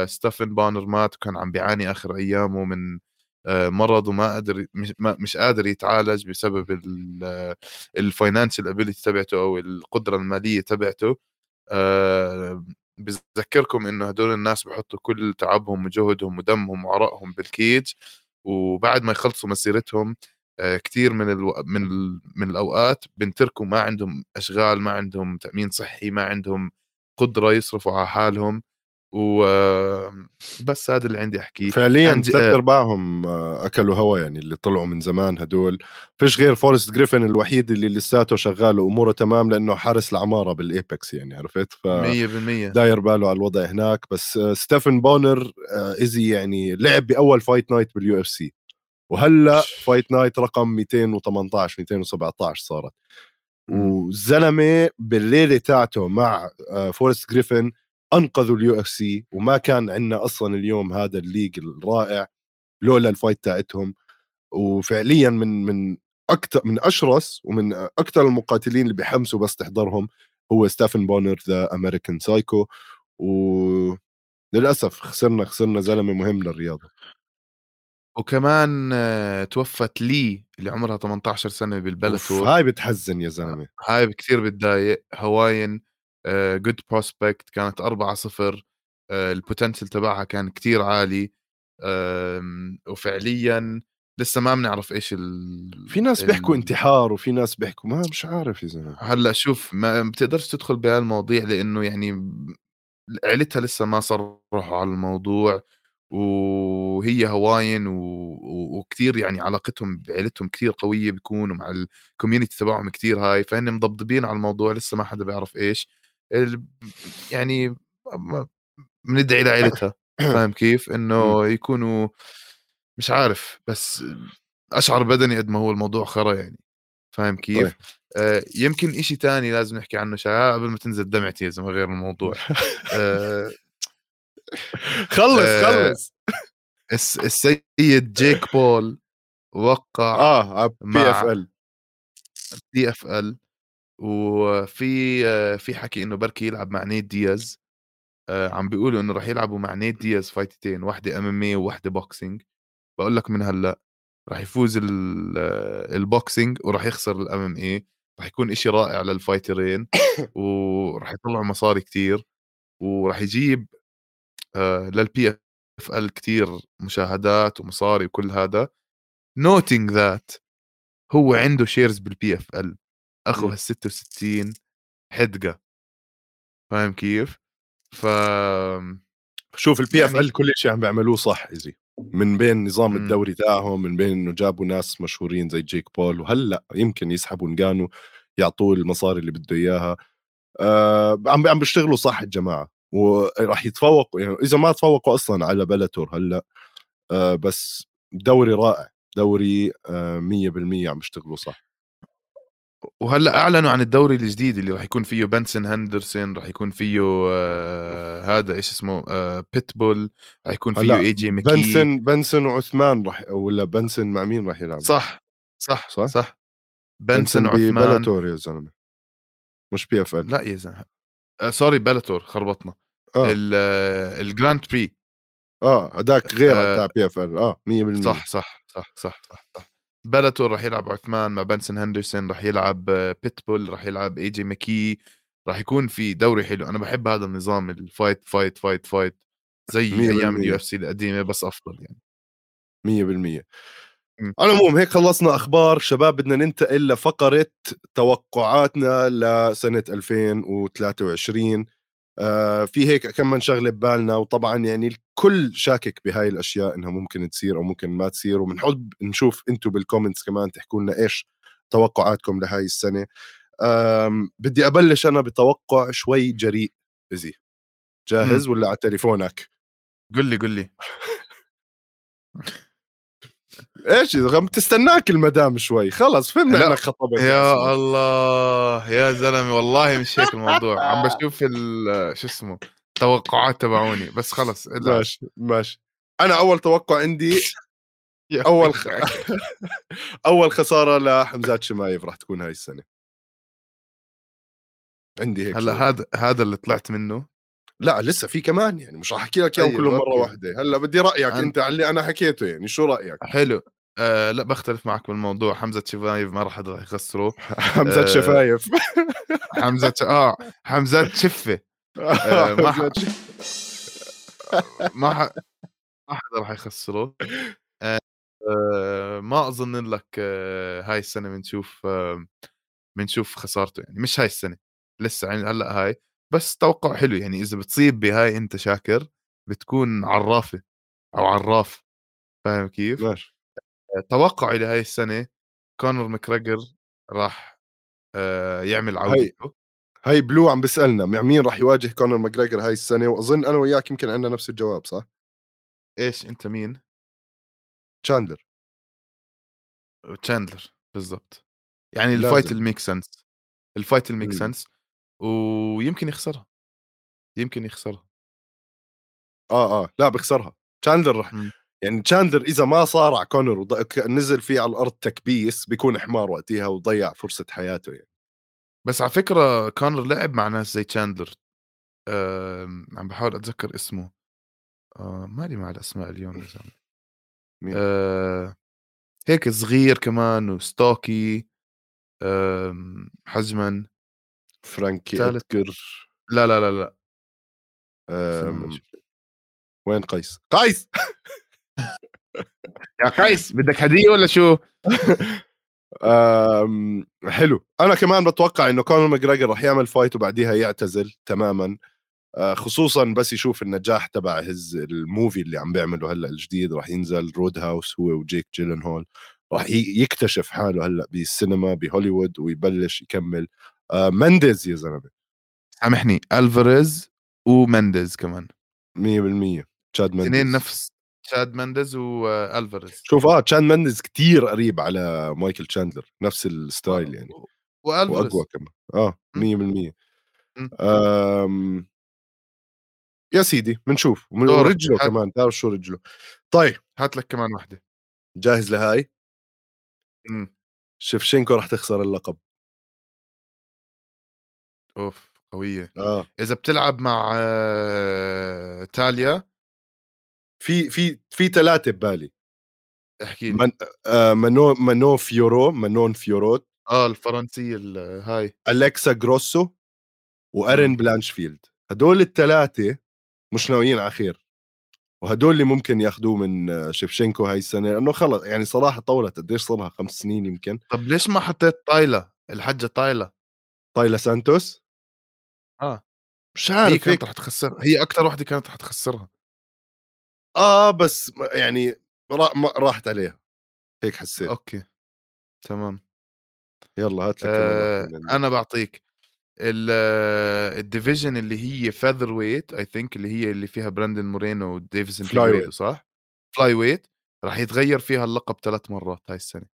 ستيفن بونر مات وكان عم بيعاني آخر أيامه من آه، مرض وما قادر مش, مش قادر يتعالج بسبب ال financial ability تبعته أو القدرة المالية تبعته. آه، بذكركم إنه هدول الناس بحطوا كل تعبهم وجهدهم ودمهم وعرقهم بال cage وبعد ما يخلصوا مسيرتهم آه، كثير من ألو... من ال... من الأوقات بنتركوا ما عندهم أشغال ما عندهم تأمين صحي ما عندهم قدرة يصرفوا على حالهم. وبس هذا اللي عندي أحكيه. فعليا عن ج- ثلاث آه. ارباعهم آه، أكلوا هوا يعني اللي طلعوا من زمان هدول. فيش غير فورست جريفن الوحيد اللي لساته شغال وأموره تمام لأنه حارس العمارة بال Apex يعني عرفت؟ ف 100% داير باله على الوضع هناك. بس آه، ستيفن بونر آه، easy يعني لعب بأول fight night بال UFC. وهلأ fight night رقم 218 217 صارت. والزلمه بالليلة تاعته مع آه، فورست جريفن أنقذوا ال UFC وما كان عندنا أصلا اليوم هذا ال league الرائع لولا ال fight تاعتهم. وفعليا من من أكثر من أشرس ومن أكثر المقاتلين اللي بيحمسوا بس تحضرهم هو ستيفن بونر the American Psycho وللاسف خسرنا خسرنا زلمة مهم للرياضة. وكمان آه، توفت لي اللي عمرها 18 سنة بال Bellator هاي بتحزن يا زلمة. هاي كثير بتضايق. Hawaiian good prospect كانت 4 0 ال potential تبعها كان كتير عالي وفعليا لسه ما بنعرف إيش ال في ناس بيحكوا انتحار وفي ناس بيحكوا ما مش عارف يا زلمة. هلأ شوف ما بتقدرش تدخل بهالمواضيع لأنه يعني عيلتها لسه ما صرحوا على الموضوع. وهي Hawaiian و... و- وكتير يعني علاقتهم بعيلتهم كتير قوية بيكون ومع ال community تبعهم كتير هاي فهن مضبضبين على الموضوع لسه ما حدا بيعرف إيش. ال... يعني بندعي لعيلتها. فاهم كيف؟ إنه يكونوا مش عارف بس أشعر بدني قد ما هو الموضوع خرا يعني. فاهم كيف؟ طيب. آه يمكن إشي تاني لازم نحكي عنه شعاع قبل ما تنزل دمعتي يا زلمة غير الموضوع. آه خلص آه، خلص. الس- السيد جيك بول وقع آه بي مع- FL PFL وفي في حكي إنه بركي يلعب مع نيت دياز. آه، عم بيقولوا إنه راح يلعبوا مع نيت دياز فايتتين واحدة MMA وواحدة boxing بقول لك من هلأ راح يفوز ال- ال boxing وراح يخسر ال MMA راح يكون إشي رائع للفايترين. وراح يطلعوا مصاري كتير. وراح يجيب للبي اف ال كتير مشاهدات ومصاري وكل هذا نوتينج ذات هو عنده شيرز بالبي اف ال أخو مم. هال 66 حدقة فاهم كيف؟ ف شوف البي اف يعني- ال كل شيء عم بيعملوه صح ايزي من بين نظام مم. الدوري تاعهم من بين إنه جابوا ناس مشهورين زي جيك بول وهلأ يمكن يسحبوا نجانو يعطوه المصاري اللي بده إياها آه عم عم بيشتغلوا صح الجماعة وراح يتفوقوا يعني إذا ما تفوقوا أصلا على Bellator هلأ آه بس دوري رائع دوري آه 100% عم بيشتغلوا صح. وهلأ أعلنوا عن الدوري الجديد اللي راح يكون فيه بنسن هندرسون راح يكون فيه آه هذا إيش اسمه آه بيتبول راح يكون فيه AJ McKee بنسن بنسن وعثمان راح ولا بنسن مع مين راح يلعب صح صح صح؟ صح. بنسن بنسن عثمان ب Bellator يا زلمة مش PFL. لا يا زلمة. آه sorry Bellator خربطنا. آه، ال Grand Prix آه هذاك غير آه، تاع PFL آه 100% صح صح صح صح صح, صح. Bellator راح يلعب عثمان مع بنسن هندرسون راح يلعب آه، بيتبول راح يلعب AJ McKee راح يكون في دوري حلو. أنا بحب هذا النظام ال fight fight fight fight زي أيام. ال UFC القديمة بس أفضل يعني. 100% مم. على العموم هيك خلصنا أخبار شباب بدنا ننتقل لفقرة توقعاتنا لسنة 2023 آه في هيك كم من شغلة ببالنا وطبعا يعني الكل شاكك بهاي الأشياء إنها ممكن تصير أو ممكن ما تصير وبنحب نشوف أنتم بالكومنتس كمان تحكوا لنا إيش توقعاتكم لهاي السنة. بدي أبلش أنا بتوقع شوي جريء إزي. جاهز ولا على تليفونك؟ قل لي قل لي. إيش عم تستناك المدام شوي خلص فهمنا. إنك خطبت يا الله يا زلمة والله مش هيك الموضوع عم بشوف ال- شو اسمه توقعات تبعوني بس خلص. ماشي ماشي أنا أول توقع عندي أول. خ... أول خسارة لحمزات شمايف راح تكون هاي السنة عندي هيك هلا. هذا هذا اللي طلعت منه لا لسه في كمان يعني مش راح أحكي لك إياهم طيب، كلهم مرة. واحدة. هلأ بدي رأيك أنا- أنت على اللي أنا حكيته يعني شو رأيك؟ حلو. آه لأ بختلف معك بالموضوع. حمزة شفايف ما راح يخسره حمزة آه، شفايف. حمزة آه حمزة شفة. آه، ما ح- حمزة ما ح... ما حدا راح يخسره آه آه، ما أظن لك آه هاي السنة بنشوف آه بنشوف خسارته يعني. مش هاي السنة لسه يعني هلأ هاي. بس توقع حلو يعني إذا بتصيب بهاي أنت شاكر بتكون عرافة أو عراف فاهم كيف؟ ماشي توقعي لهي السنة كونر ماكريجر راح آه يعمل عودته هاي بلو عم بسالنا مع مين راح يواجه كونر ماجريجر هاي السنة وأظن أنا وياك يمكن عندنا نفس الجواب صح إيش أنت مين؟ تشاندلر تشاندلر بالضبط يعني لازم. ال fight ال make sense ال fight ال make. sense ويمكن يخسرها يمكن يخسرها. آه آه لا بخسرها تشاندلر رح. يعني تشاندلر إذا ما صارع كونر ونزل فيه على الأرض تكبيس بيكون حمار وقتها وضيع فرصة حياته يعني. بس على فكرة كونر لعب مع ناس زي تشاندلر آه عم بحاول أتذكر اسمه. آه مالي مع الأسماء اليوم يا زلمه؟ آه هيك صغير كمان و stocky آه حجما. فرانكي ثالث. ادجر لا لا لا لا. أم... وين قيس؟ قيس! يا قيس بدك هدية ولا شو؟ أم... حلو. أنا كمان بتوقع إنه كونر ماجريجر راح يعمل fight وبعديها يعتزل تماما. آه، خصوصا بس يشوف النجاح تبع هز ال movie اللي عم بيعمله هلأ الجديد. راح ينزل رود هاوس هو وجيك جيلن هول راح يكتشف حاله هلأ بالسينما بهوليوود ويبلش يكمل. مندز يا زلمة. سامحني ألفاريز ومندز كمان. 100% تشاد مندز اثنين نفس تشاد مندز وألفاريز. شوف آه تشاد مندز كتير قريب على مايكل تشاندلر نفس الستايل يعني. وألفاريز. واقوى كمان. آه 100% مم. أم... يا سيدي بنشوف. ورجله. كمان تعرف شو رجله. طيب. هات لك كمان واحدة. جاهز لهاي؟ مم. شفشنكو راح تخسر اللقب. أوف قوية آه إذا بتلعب مع آه، تاليا في في في ثلاثة ببالي احكي لي من آه منو منو فيورو منون فيوروت آه الفرنسية ال هاي. أليكسا جروسو وأرين إمم. بلانشفيلد، هدول ال3 مش ناويين على خير، وهدول اللي ممكن ياخدوه من شيفشينكو هاي السنة، لأنه خلص يعني صراحة طوّلت قديش صار لها 5 سنين يمكن. طب ليش ما حطيت طايلة، الحجة طايلة؟ طايلا سانتوس؟ آه. مش هي عارف كانت هيك رح تخسّرها، هي أكتر وحدة كانت رح تخسّرها. آه، بس يعني را ما راحت عليها، هيك حسّيت. أوكي، تمام. يالّا هات لك كمان واحدة آآ من عندك. أنا باعطيك ال ال division اللي هي featherweight I think اللي هي اللي فيها براندن مورينو وديفيسون Flyweight. فيجريدو صح؟ flyweight رح يتغيّر فيها اللقب 3 مرات هاي السنة.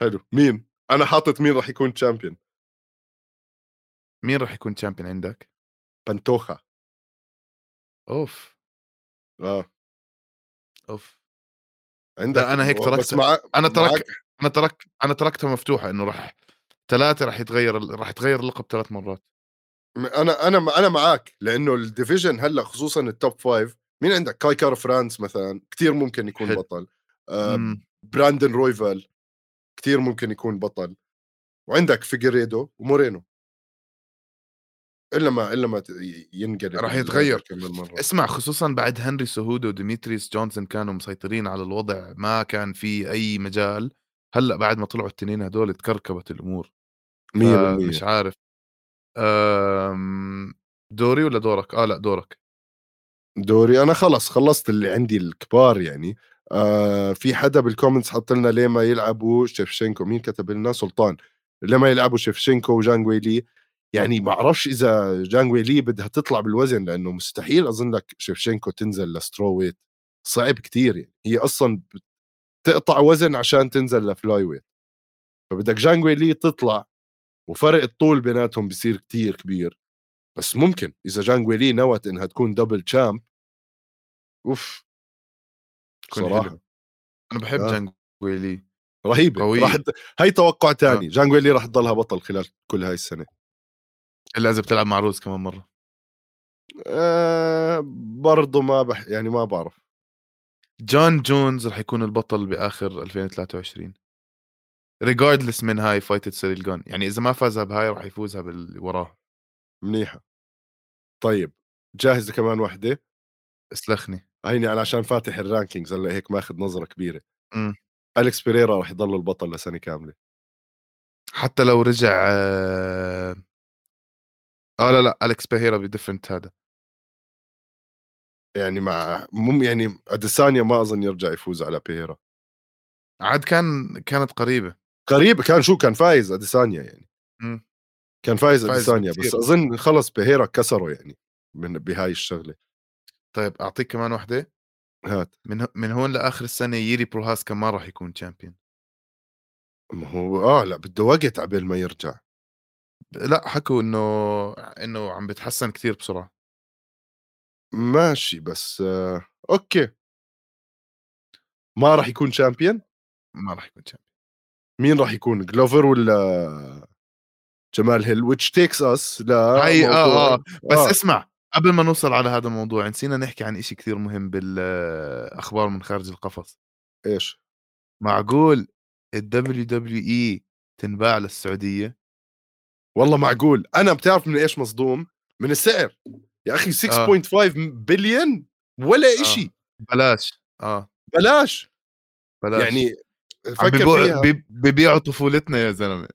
حلو، مين؟ أنا حاطط مين راح يكون champion مين رح يكون champion عندك؟ بانتوخا، أوف، آه، أوف. عندك أنا هيك تركت مع أنا معك ترك أنا ترك أنا تركتها مفتوحة إنه رح 3 رح يتغيّر رح يتغيّر اللقب 3 مرات. م أنا أنا م أنا معاك، لإنه ال division هلّأ خصوصًا ال top 5 مين عندك؟ كاي كار فرانس مثلًا كتير ممكن يكون حلو. بطل، إمم. براندن رويفال كتير ممكن يكون بطل، وعندك فيجيريدو ومورينو. إلا ما إلا ما ينقلب ال level يتغيّر. كمان مرّة. اسمع خصوصًا بعد هنري سهودو وديميتريس جونسون كانوا مسيطرين على الوضع، ما كان في أي مجال، هلأ بعد ما طلعوا التنين هدول اتكركبت الأمور، 100% فمش عارف. آمم، دوري والّا دورك؟ آه لأ دورك. دوري أنا خلص خلّصت اللي عندي الكبار يعني، آآ في حدا بال comments حط لنا ليه ما يلعبوا شيفشينكو، مين كتب لنا؟ سلطان، ليه ما يلعبوا شيفشينكو وجان ويلي، يعني ما باعرفش إذا جان ويلي بدها تطلع بالوزن لإنه مستحيل أظن لك شيفشينكو تنزل ل strawweight weight صعب كتير يعني، هي أصلًا بتقطع وزن عشان تنزل ل flyweight weight فبدك جان ويلي تطلع وفرق الطول بيناتهم بصير كتير كبير، بس ممكن إذا جان ويلي نوت إنها تكون أوف! يكون صراحة. حلو. أنا باحب آه. جان ويلي، رهيبة قوية. راح هي توقُّع آه. تاني، جان ويلي راح تضلها بطل خلال كل هاي السنة. إلا إذا بتلعب مع روز كمان مرّة. آآ برضه ما بح يعني ما باعرف. جون جونز رح يكون البطل بآخر 2023 regardless من هاي fight ة سيريل جون، يعني إذا ما فازها بهاي رح يفوزها باللي وراها. منيحة. طيب جاهز لكمان وحدة؟ اسلخني. هيني أنا عشان فاتح الrankings هلأ هيك ماخذ نظرة كبيرة. إمم. أليكس بيريرا راح يضل البطل لسنة كاملة. حتى لو رجع آه آه لا، لأ أليكس بيهيرا بديفرنت هذا. يعني مع مم يعني أديسانيا ما أظن يرجع يفوز على بيهيرا. عاد كان كانت قريبة. قريب كان شو كان فايز أديسانيا يعني. إمم. كان فايز فايز أديسانيا بس. أظن خلص بيهيرا كسره يعني من بهاي الشغلة. طيب أعطيك كمان وحدة؟ هات. من من هون لآخر السنة ييري بروهاسكا ما راح يكون champion. ما هو آه لأ بده وقت عقبال ما يرجع. لأ حكوا إنه إنه عم بيتحسن كتير بسرعة. ماشي بس أوكي. ما راح يكون champion؟ ما راح يكون champion. مين راح يكون جلوفر والّا جمال هيل which takes us هي آه، لموضوع آه، بس آه. اسمع قبل ما نوصل على هذا الموضوع نسينا نحكي عن إشي كتير مهم بالأخبار من خارج القفص. إيش؟ معقول الWWE تنباع للسعودية؟ والله معقول، أنا بتعرف من إيش مصدوم؟ من السعر، يا أخي آه. 6.5 بليون ولا آه. إشي، بلاش، آه، بلاش، بلاش. يعني فكّر بيبيعوا فيها بي بيبيعوا طفولتنا يا زلمة.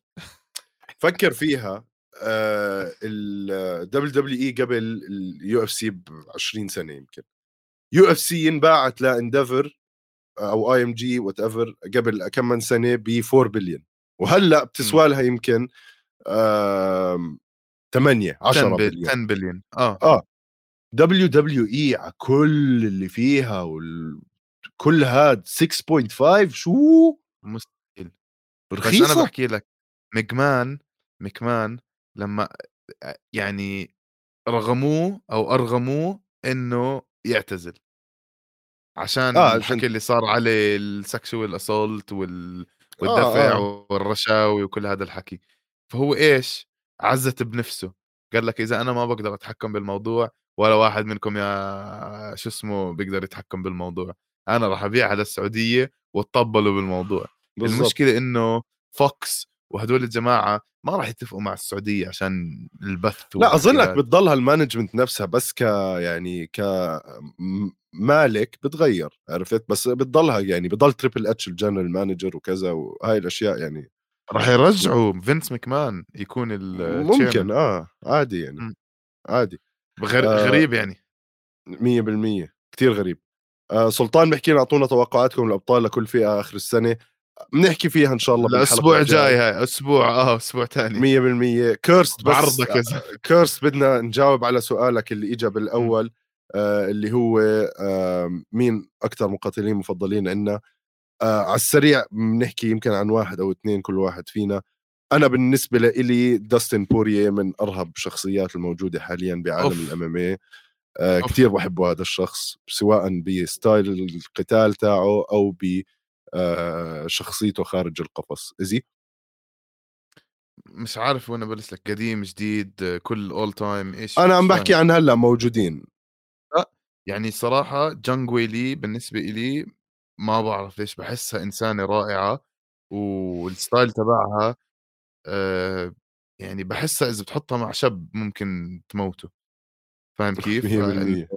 فكّر فيها آآ الWWE قبل الUFC ب20 سنة يمكن. UFC انباعت لEndeavor أو IMG whatever قبل كم من سنة ب4 بليون وهلأ إمم. بتسوى لها يمكن 8 10 10 بل بليون 10 بليون آه. آه. WWE على كل اللي فيها وال كل هاد 6.5 شو؟ مستحيل. بس أنا رخيصة. باحكي لك مكمان مكمان لمّا يعني رغموه أو أرغموه إنه يعتزل. عشان آه، عشان الحكي اللي صار عليه الsexual assault وال آه، والدفع آه. والرشاوي وكل هذا الحكي. فهو إيش، عزّت بنفسه، قال لك إذا أنا ما باقدر أتحكم بالموضوع ولا واحد منكم يا شو اسمه بيقدر يتحكم بالموضوع، أنا راح أبيعها للسعودية واتطبّلوا بالموضوع. بالضبط. المشكلة إنه فوكس وهدول الجماعة ما راح يتفقوا مع السعودية عشان البث لا أظنك. بتضلها ال management نفسها بس ك يعني ك مالك بتغير عرفت بس بتضلها يعني بضل تريبل اتش ال general manager وكذا وهاي الأشياء يعني راح يرجعوا فينس ماكمان يكون ال ممكن آه عادي يعني. مم. عادي. غير آه. غريب يعني. 100% كثير غريب. آه سلطان بحكي لنا أعطونا توقعاتكم الابطال لكل فئة آخر السنة. بنحكي فيها إن شاء الله الأسبوع. الجاي هاي أسبوع آه أسبوع ثاني 100% كيرست بس بعرضك زلمة. كيرست بدنا نجاوب على سؤالك اللي اجى بالأول آه اللي هو آه مين أكثر مقاتلين مفضلين عندنا؟ آه على السريع بنحكي يمكن عن واحد أو اثنين كل واحد فينا أنا بالنسبة لي داستن بوريه من أرهب الشخصيات الموجودة حاليا بعالم. ال MMA أوف. كثير بحبه هذا الشخص سواء ب style القتال تاعه أو ب آه شخصيته خارج القفص إزي مش عارف وين أبلش لك قديم جديد كل all time إيش أنا عم بحكي. عن هلأ موجودين يعني صراحة جانج ويلي بالنسبة إلي ما بعرف ليش بحسها إنسانة رائعة وال style تبعها آه يعني بحسها إذا بتحطها مع شاب ممكن تموته فاهم كيف؟ 100%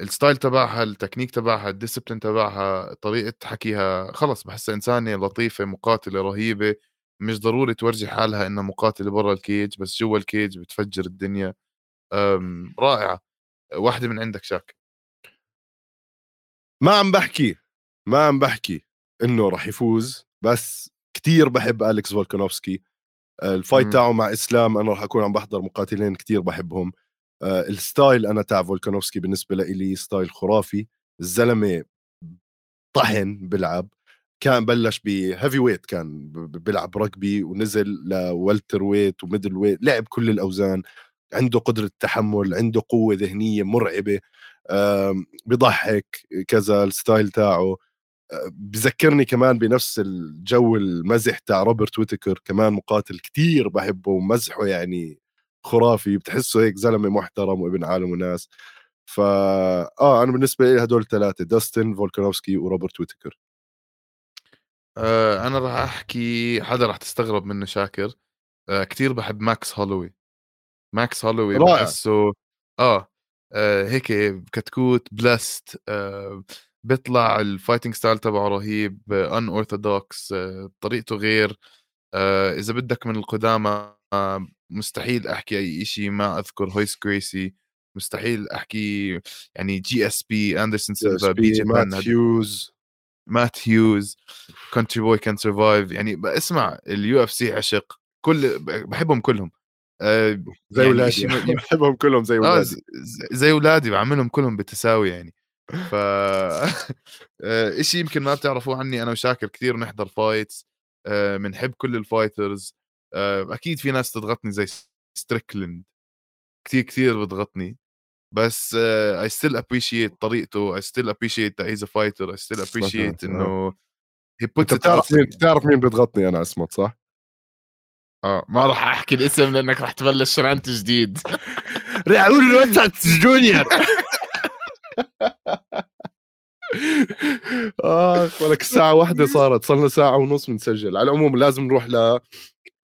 ال style تبعها التكنيك تبعها ال discipline تبعها طريقة حكيها خلص بحسها إنسانة لطيفة مقاتلة رهيبة مش ضروري تورجي حالها إنها مقاتلة برا الكيج بس جوا الكيج بتفجر الدنيا. أم، رائعة. واحدة من عندك شاك. ما عم بحكي. ما عم بحكي إنه راح يفوز بس كتير بحب أليكس فولكانوفسكي. آه، ال fight. تاعه مع إسلام أنا راح أكون عم بحضر مقاتلين كتير بحبهم. آه، ال style أنا تاع فولكانوفسكي بالنسبة لي style خرافي. الزلمة طحن بلعب كان بلش ب heavyweight كان بيلعب rugby ونزل ل welterweight و middleweight لعب كل الأوزان. عنده قدرة تحمل عنده قوة ذهنية مرعبة. بضحك كذا ال style تاعه. بذكرني كمان بنفس الجو المزح تاع روبرت ويتكر كمان مقاتل كتير بحبه ومزحه يعني خرافي بتحسه هيك زلمة محترم وابن عالم وناس. فا آه أنا بالنسبة لي هدول الثلاثه داستن فولكانوفسكي وروبرت ويتكر. آه، أنا راح أحكي حدا راح تستغرب منه شاكر. آه، كتير بحب ماكس هولوي. ماكس هولوي. بحسه آه, آه هيك كتكوت plus آه بيطلع ال fighting style تبعه رهيب unorthodox طريقته غير. آه إذا بدك من القدامى آه مستحيل أحكي أي شيء ما أذكر رويس جريسي مستحيل أحكي يعني GSP اندرسون سيلفا BJ مات هيوز مات هيوز country boy can survive يعني اسمع ال UFC عشق. كل بحبهم كلهم. آه زي يعني ولادي بحبهم كلهم زي ولادي. ز- زي اولادي بعملهم كلهم بالتساوي يعني. ف آه، إشي يمكن ما بتعرفوه عني أنا وشاكر كثير بنحضر fights بنحب كل ال fighters آه، أكيد في ناس تضغطني زي ستريكلند كثير كثير بتضغطني بس I still appreciate طريقته I still appreciate he's a fighter I still appreciate آه. إنه هي أنت بتعرف مين. بتعرف مين بتغطني أنا اسمه صح؟ آه ما راح أحكي الاسم لأنك راح تبلش rant جديد راؤول روساس جونيور آخ ولك الساعة واحدة صارت صار لنا ساعة ونص بنسجل. على العموم لازم نروح ل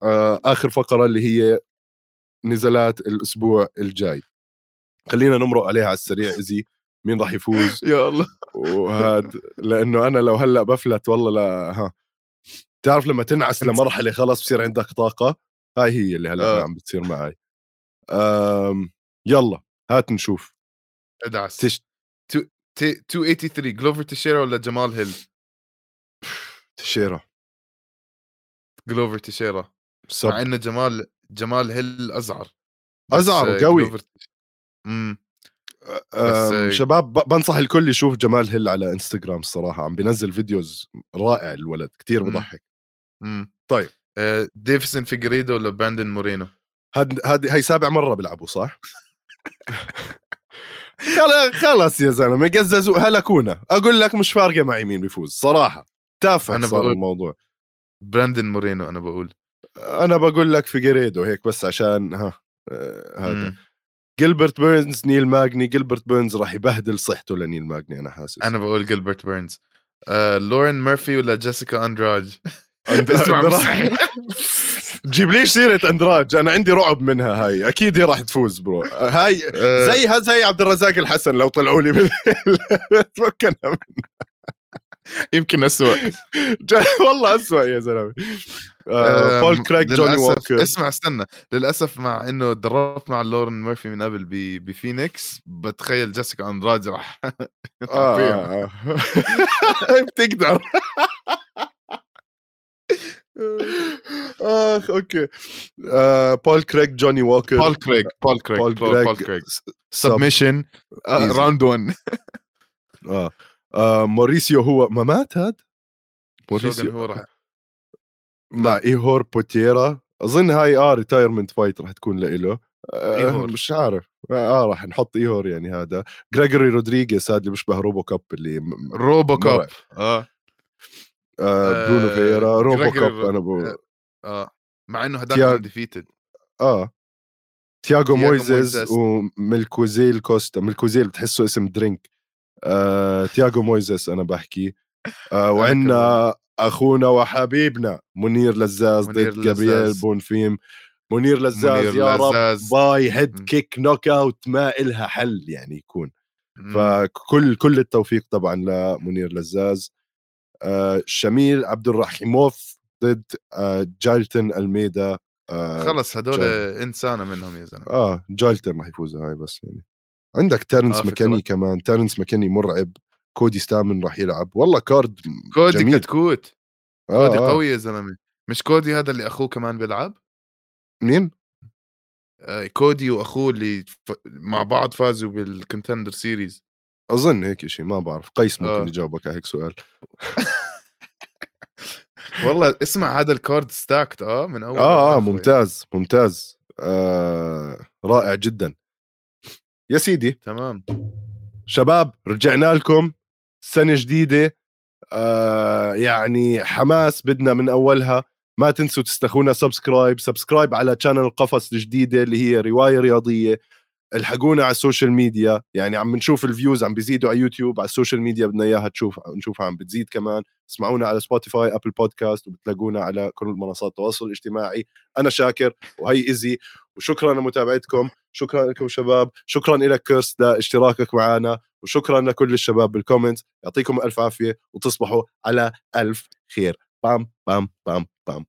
آه، آخر فقرة اللي هي نزلات الأسبوع الجاي. خلينا نمرق عليها على السريع إزي مين راح يفوز. يا الله. وهاد لأنه أنا لو هلأ بفلت والله لا ها. تعرف لما تنعس لمرحلة خلاص بصير عندك طاقة؟ هاي هي اللي هلأ آه. عم بتصير معي أم يلا هات نشوف. ادعس. تش... تي 283 جلوفر تيشيرا ولا جمال هيل تيشيرا. جلوفر تيشيرا مع انه جمال جمال هيل أزعر. أزعر وقوي. امم أم بس- شباب بنصح الكل يشوف جمال هيل على انستغرام الصراحه عم بينزل videos رائع الولد كتير مم. بضحك امم طيب. آه ديفيسون فيجريدو ولا براندن مورينو هاد هاد هي سابع مرة بيلعبوا صح؟ خلص يا زلمة قززوا هلكونا. أقول لك مش فارقة معي مين بيفوز صراحة. تافه أنا صار بقول- الموضوع. براندن مورينو أنا بقول. أنا بقول لك فيجريدو هيك بس عشان ها آه، هذا. مم. جيلبرت بيرنز نيل ماجني جيلبرت بيرنز راح يبهدل صحته لنيل ماجني أنا حاسس. أنا بقول جيلبرت بيرنز. آه، لورين ميرفي ولا جيسيكا أندراج؟ اسمع. تجيبليش سيرة أندراج. أنا عندي رعب منها هاي. أكيد هي راح تفوز bro. هاي آه، زيها زي عبد الرزاق الحسن لو طلعوا لي تمكنها يمكن اسوء والله اسوء يا زلمة. بول كريج جوني ووكر اسمع استنى. للأسف مع إنه دربت مع لورن ميرفي من قبل بفينيكس بتخيل جيسيكا أندراج راح آه. بتقدر. آخ okay. آه، بول كريج جوني ووكر بول كريج بول كريج بول كريج sub- submission. round 1 آه آه، موريسيو هو ما مات هاد موريسيو هو راح مع ايهور بوتيرا أظن هاي آه retirement fight راح تكون لإله آه إيهور. مش عارف. آه راح نحط ايهور يعني هذا. جريجوري رودريغيز هذا اللي بيشبه روبو كاب اللي روبو كاب. آه. آه برونو آه، فيرا روبو كاب أنا بقول آه. آه مع إنه هداك تياغ- ديفيتد آه تياغو مويزيز مويزيز. وملكوزيل كوستا ملكوزيل بتحسه اسم drink آه تياغو مويزيس أنا بحكي آه وعندنا أخونا وحبيبنا منير لزاز ضد جابرييل. بونفيم منير لزاز منير يا رب لزاز. by head. kick knockout ما إلها حل يعني يكون. فكل كل التوفيق طبعا لمنير لزاز شميل عبد الرحيموف ضد آه جالتن ألميدا آه خلص هدول. إنسانة منهم يا زلمة آه جالتن راح يفوز هاي بس يعني عندك تيرنس آه، مكاني. كمان تيرنس مكاني مرعب كودي ستامن راح يلعب والله card كودي جميل. كتكوت آه كودي آه. قوي يا زلمة مش كودي هذا اللي أخوه كمان بيلعب مين؟ آه، كودي وأخوه اللي ف... مع بعض فازوا بال Contender Series أظن هيك شيء ما بعرف. قيس ممكن آه. يجاوبك على هيك سؤال. والله اسمع هذا ال card stacked آه من أول آه آه ممتاز ممتاز. آه رائع جدا. يا سيدي. تمام. شباب رجعنا لكم. سنة جديدة. آه يعني حماس بدنا من أولها. ما تنسوا تستخونا subscribe. subscribe على channel القفص الجديدة اللي هي رواية رياضية. الحقونا على ال social media يعني عم نشوف ال views عم بيزيدوا على يوتيوب على ال social media بدنا إياها تشوف نشوفها عم بتزيد كمان. اسمعونا على Spotify Apple Podcast وبتلاقونا على كل منصات التواصل الاجتماعي. أنا شاكر وهي ايزي وشكرا لمتابعتكم شكرا لكم شباب شكرا لك كرس لاشتراكك معنا وشكرا لكل الشباب بال comment يعطيكم ألف عافية وتصبحوا على ألف خير. بام بام بام بام.